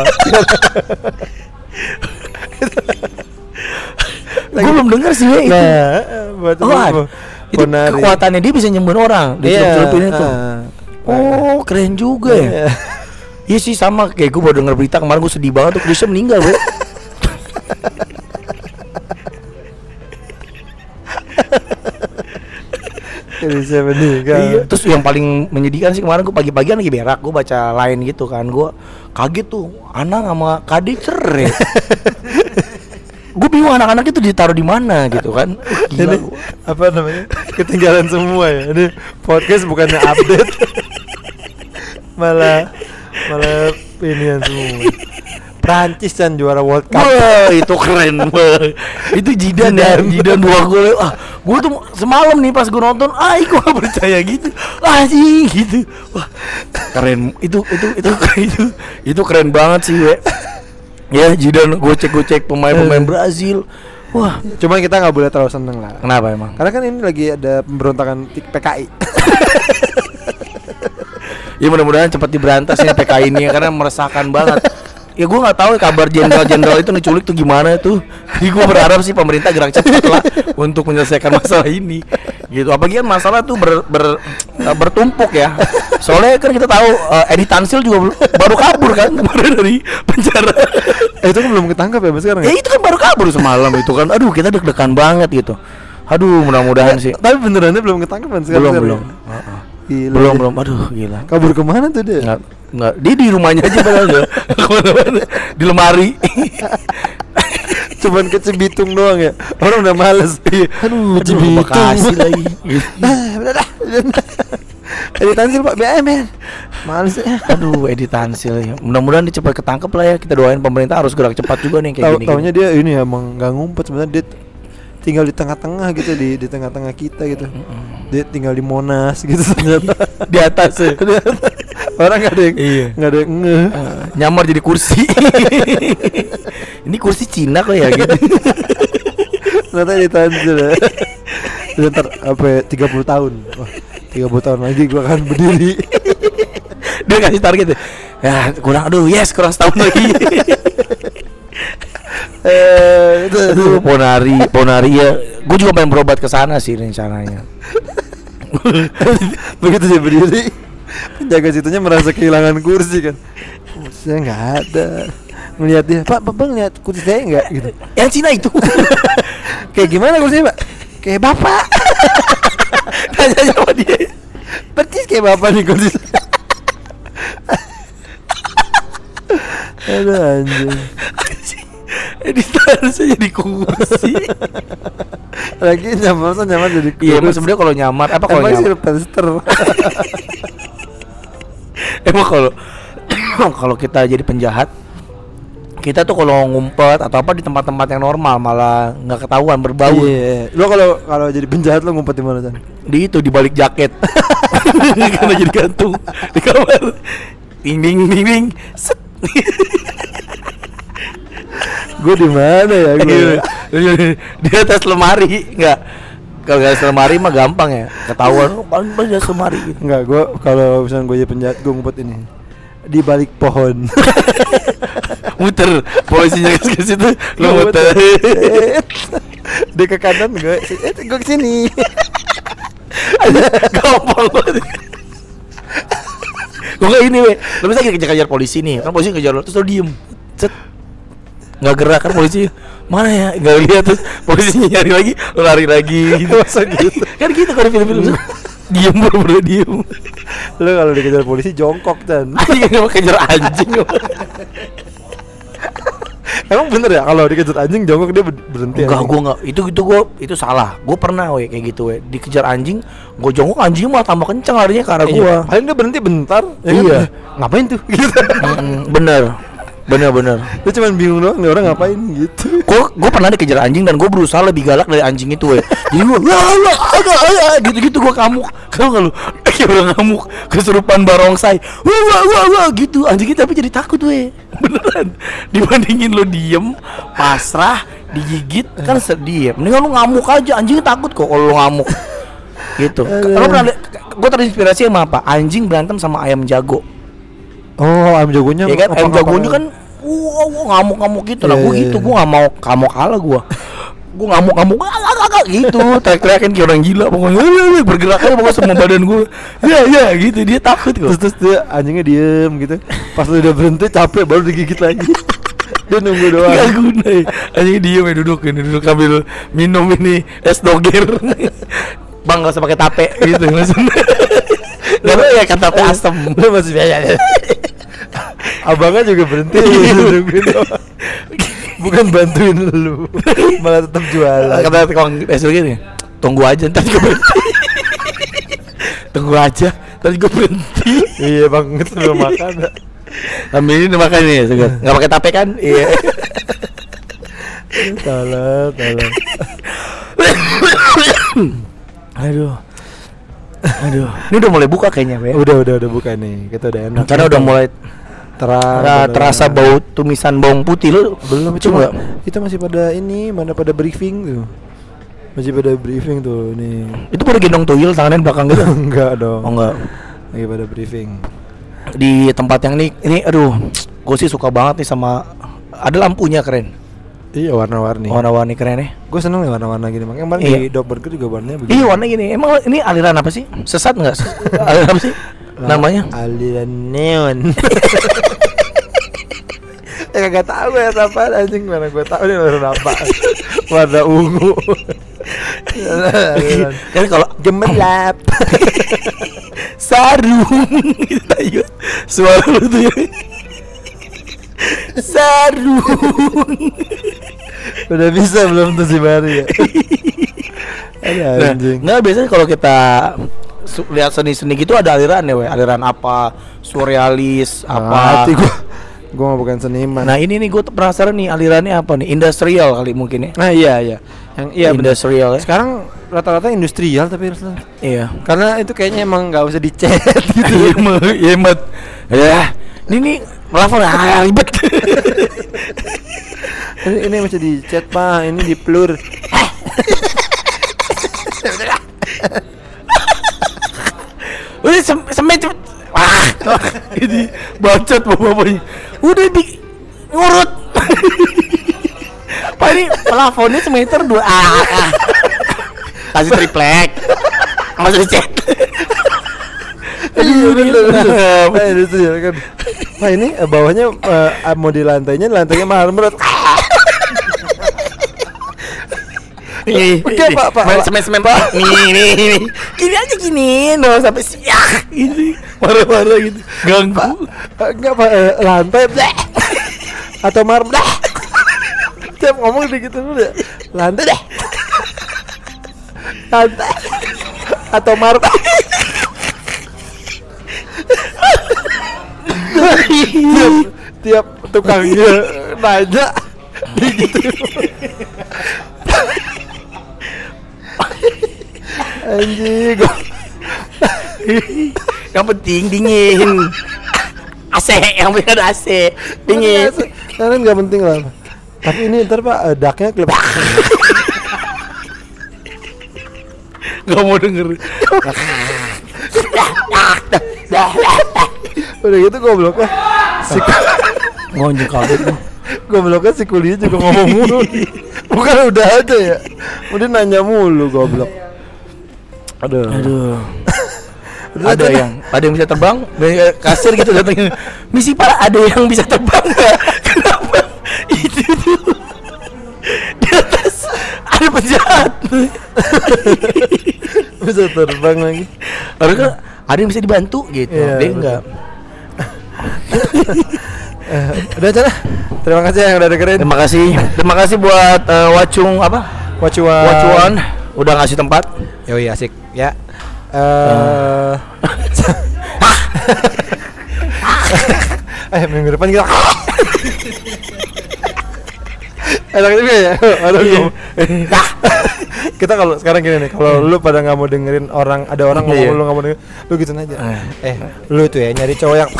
Gue belum denger sih we, itu
nah, buat
Oh. Itu kekuatannya dia bisa nyembuhin orang Di
Iya,
celupin itu. Oh keren juga ya
Iya.
Iya sih sama kayak gue baru denger berita kemarin gue sedih banget tuh Krisya meninggal
Jadi saya meninggal.
Iya. Terus yang paling menyedihkan sih kemarin gue pagi-pagi lagi berak, gue baca lain gitu kan, gue kaget tuh, anak sama Kade cerai. gue bingung anak-anak itu ditaruh di mana gitu kan. Gila.
Ini apa namanya? Ketinggalan semua ya. Ini podcast bukannya update. malah malah inian semua. Prancis kan juara World Cup.
Wah, itu keren banget. Itu Jidan ya, Jidan dua gol. Ah, gue tuh semalam nih pas gue nonton, ah, gue gak percaya gitu. Ah, sih gitu. Wah, keren. Itu itu itu itu itu keren banget sih, we. Ya, Jidan gocek-gocek pemain-pemain Brazil. Wah,
Cuman kita nggak boleh terlalu seneng lah.
kenapa emang?
Karena kan ini lagi ada pemberontakan PKI.
Ya mudah-mudahan cepat diberantas ini PKI ini karena meresahkan banget. Ya gue nggak tahu ya kabar jenderal-jenderal itu diculik tuh gimana tuh. Jadi gue berharap sih pemerintah gerak cepat lah untuk menyelesaikan masalah ini. Gitu apalagi kan masalah tuh ber, ber- eh, bertumpuk ya soalnya kan kita tahu eh, Edi Tansil juga baru kabur kan kemarin dari penjara
Eh itu kan belum ketangkap ya Mas sekarang
ya
ya?
itu kan baru kabur semalam itu kan aduh kita deg-degan banget gitu aduh mudah-mudahan sih
Tapi benerannya belum ketangkap kan sekarang?
belum
sekarang
belum
ya?
Heeh.
Gila,
belum
dia.
belum aduh gila
Kabur ke mana tuh dia?
nggak nggak dia di rumahnya aja padahal ke mana-mana di lemari
Cuman ke Cibitung doang ya. Orang udah males. Aduh,
Aduh,
Cibitung.
Bekasi lagi.
Ah, Jadi tansil pak. BMN Males ya.
Aduh, Edi Tansil ya. Mudah-mudahan dia cepat ketangkep lah ya. Kita doain pemerintah harus gerak cepat juga nih kayak
Tahu
gini.
taunya dia ini ya emang nggak ngumpet. Sebenarnya dia tinggal di tengah-tengah gitu di di tengah-tengah kita gitu. Dia tinggal di Monas gitu ternyata.
di atas ya.
Orang nggak ada yang
Iya.
nggak ada yang nge.
Eh, nyamar jadi kursi. Ini kursi Cina kok ya gitu.
Ternyata di tansil ya. Ntar apa ya, 30 tahun. Wah, 30 tahun lagi gua akan berdiri.
Dia kasih target ya. Ya, kurang aduh, yes, kurang setahun lagi.
Eh, itu,
Ponari, Ponari ya. Gue juga pengen berobat ke sana sih rencananya.
Begitu dia berdiri, penjaga situnya merasa kehilangan kursi kan. Kursinya nggak ada. Melihat dia, Pak, Bang lihat kursi saya nggak gitu.
Yang Cina itu.
Kayak gimana kursinya, Pak? Kayak bapak.
Tanya sama dia.
Persis kayak bapak nih kursi. Aduh anjing.
Edi Tansil jadi kursi.
Lagi nyamar masa nyamar jadi kursi.
Iya, emang sebenarnya kalau nyamar apa kalau
Emang
nyamar?
Sylvester.
Emang kalau kalau kita jadi penjahat kita tuh kalau ngumpet atau apa di tempat-tempat yang normal malah nggak ketahuan berbau
Iya. Lo kalau kalau jadi penjahat lo ngumpet di mana Chan?
di itu di balik jaket karena jadi gantung di kamar ding ding ding ding set
Gue di mana ya? Gua?
di atas lemari nggak kalau di atas lemari mah gampang ya ketahuan. Oh, paling paling di atas lemari gitu.
Enggak, gue kalau misalnya gue jadi penjahat gue ngumpet ini. Di balik pohon.
muter polisinya ke situ
Gua
lo muter.
Dia ke kanan gue, eh gue ke sini.
gampang banget. Gue kayak ini weh lo bisa kejar-kejar polisi nih kan polisi kejar lo terus lo diem. Set nggak gerak kan polisi mana ya nggak lihat terus polisinya nyari lagi lari lagi gitu
Masa gitu?
kan gitu kalau film-film diem bener-bener diem
Lo kalau dikejar polisi jongkok dan.
anjing emang kejar anjing
Emang bener ya kalau dikejar anjing jongkok dia ber- berhenti.
Enggak,
anjing?
gue enggak. Itu itu gue itu salah. Gue pernah weh kayak gitu weh. Dikejar anjing, gue jongkok anjingnya malah tambah kencang larinya ke arah
Iya.
gue.
Paling dia berhenti bentar. ya kan?
Iya.
Ngapain tuh? Gitu.
bener, bener bener.
Dia cuma bingung doang nih orang ngapain gitu.
Gue gue pernah dikejar anjing dan gue berusaha lebih galak dari anjing itu weh. Jadi gue agak agak gitu gitu gue kamuk. Kau nggak lu? Kayak orang ngamuk kesurupan barongsai. Wah wah wah wah gitu. Anjingnya tapi jadi takut weh. Beneran. Dibandingin lo diem, pasrah, digigit kan sedih ya. Mendingan lu ngamuk aja. Anjingnya takut kok kalau lu ngamuk. gitu. Lo pernah gue terinspirasi sama apa? Anjing berantem sama ayam jago.
Oh, ayam jagonya.
Ya kan ayam jagonya kan wah wah ngamuk-ngamuk gitu lah.
Iya,
Gue
iya,
gitu,
iya.
gue nggak mau kamuk kalah gue. Gue ngamuk-ngamuk gitu, teriak-teriakin kayak orang gila pokoknya bergerak aja pokoknya semua badan gue. Ya ya gitu dia takut
terus
kok.
terus dia anjingnya diem gitu pas udah berhenti capek baru digigit lagi dia nunggu doang
Gak guna ya. Anjing diem ya duduk ini duduk sambil minum ini es doger. Bang gak usah pakai tape gitu langsung. Gak ya kan tape asem.
lu masih biasa abangnya juga berhenti
Iya.
nungguin doang. bukan bantuin lu malah tetap jualan
kata tukang es doger tunggu aja ntar juga berhenti. tunggu aja ntar juga berhenti.
iya bang itu belum makan
Sambil ini makan nih segar. Nggak pakai tape kan? Iya.
salah salah
Aduh. Aduh. Ini udah mulai buka kayaknya, Be.
udah udah udah buka nih. Kita udah enak
Karena udah mulai
terang
Nah, terasa bau tumisan bawang putih. Lu
belum
itu enggak
kita masih pada ini mana pada briefing tuh. Masih pada briefing tuh nih
itu pada gendong tuyul tangannya belakang gitu?
Enggak dong.
Oh enggak.
Lagi pada briefing.
Di tempat yang ini ini aduh gue sih suka banget nih sama ada lampunya keren
Iya warna-warni.
Warna-warni keren ya.
Gue seneng nih warna-warna gini. Makanya kemarin
Iya.
di Dog Burger juga warnanya begini.
Iya warna gini. Emang ini aliran apa sih? Sesat nggak? aliran apa sih? Namanya?
aliran neon. ya kagak tahu ya apa anjing mana gue tahu nih warna apa. warna ungu. Aliran.
Kan kalau
Gemerlap.
sarung gitu. Suara lu tuh ya. Sarung.
Udah bisa belum tuh si Bari ya? Ada
Nah, nggak biasanya kalau kita lihat seni-seni gitu ada aliran ya, we. aliran apa, surrealis, apa.
Mati gua. Gua mah bukan seniman.
Nah ini nih gue penasaran nih alirannya apa nih, industrial kali mungkin ya.
Nah, iya iya. Yang iya
industrial ya.
Sekarang rata-rata industrial tapi Ruslan.
Iya.
Karena itu kayaknya emang nggak usah dicet gitu.
Iya, iya, mat. Ya, ini nih pelafon ah, ribet.
ini, ini masih dicet pak, ini di plur.
Udah sem semen cepet. Wah, ini bacot bapak-bapaknya. Udah di ngurut. Pak ini plafonnya semeter dua. Ah, ah. Kasih triplek. Masih.
Iya bener.
Nah,
Nah, itu ya kan. Pak ini eh, bawahnya eh, mau di lantainya, lantainya marmer.
Nih,
Oke, Pak, Pak, Pak.
Semen semen Pak. Nih, nih, nih. Gini aja gini, no sampai siak ini. Marah-marah gitu. Ganggu.
Enggak pak, eh, lantai bleh. atau marmer. bleh. Tiap ngomong udah gitu dulu ya. Lantai deh. Lantai atau marmer. tiap, tiap tukangnya nanya gitu. Anjing,
Yang penting dingin. AC, yang penting ada AC. Dingin.
Karena nggak penting lah. Tapi ini ntar pak, eh, daknya klip.
Gak mau denger.
Udah gitu gobloknya si
Ngonjek kaget lu.
gobloknya si kuliah juga ngomong mulu. Bukan udah aja ya. Udah nanya mulu goblok. Aduh.
Aduh. Ada yang ada yang bisa terbang kasir gitu datangnya misi para ada yang bisa terbang nggak kenapa itu tuh di atas ada penjahat
bisa terbang lagi.
harusnya ada yang bisa dibantu gitu
Iya,
dia
betul. Eh, udah aja lah. Terima kasih yang udah dengerin.
terima kasih terima kasih buat eh, wacung apa
Wacuan.
wacuan udah ngasih tempat
Yoi asik ya. Eh Eh minggu depan kita Enak juga ya. Aduh, gua- Kita kalau sekarang gini nih Kalau lu pada nggak mau dengerin orang Ada orang ngomong
Iya.
lu nggak mau dengerin Lu gitu aja.
Eh.
Eh lu tuh ya nyari cowok yang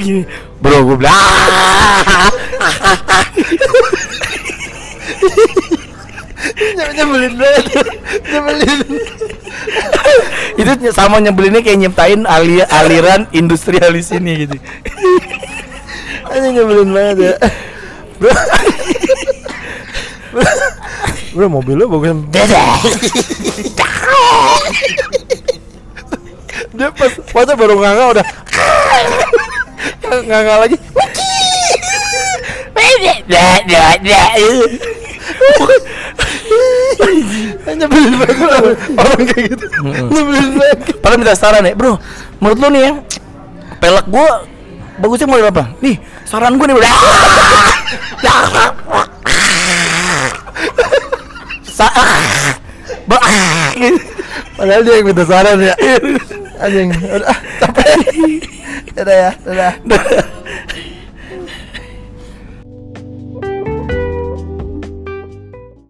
gini bro gue bilang
Nyebelin banget. Nyebelin.
Itu sama nyebelinnya kayak nyiptain ali aliran industrialis ini gitu.
Ini nyebelin banget ya. Bro. Bro, mobil lu bagus. Dia pas Pas baru nganga udah. Nganga lagi Nyebelin banget. Orang kayak gitu. Nyebelin banget.
Padahal minta saran ya, bro. Menurut lu nih ya, pelek gua bagusnya model apa? Nih, saran gua nih, bro.
Padahal dia yang minta saran ya. Anjing. Udah ah, capek. Dadah ya Dadah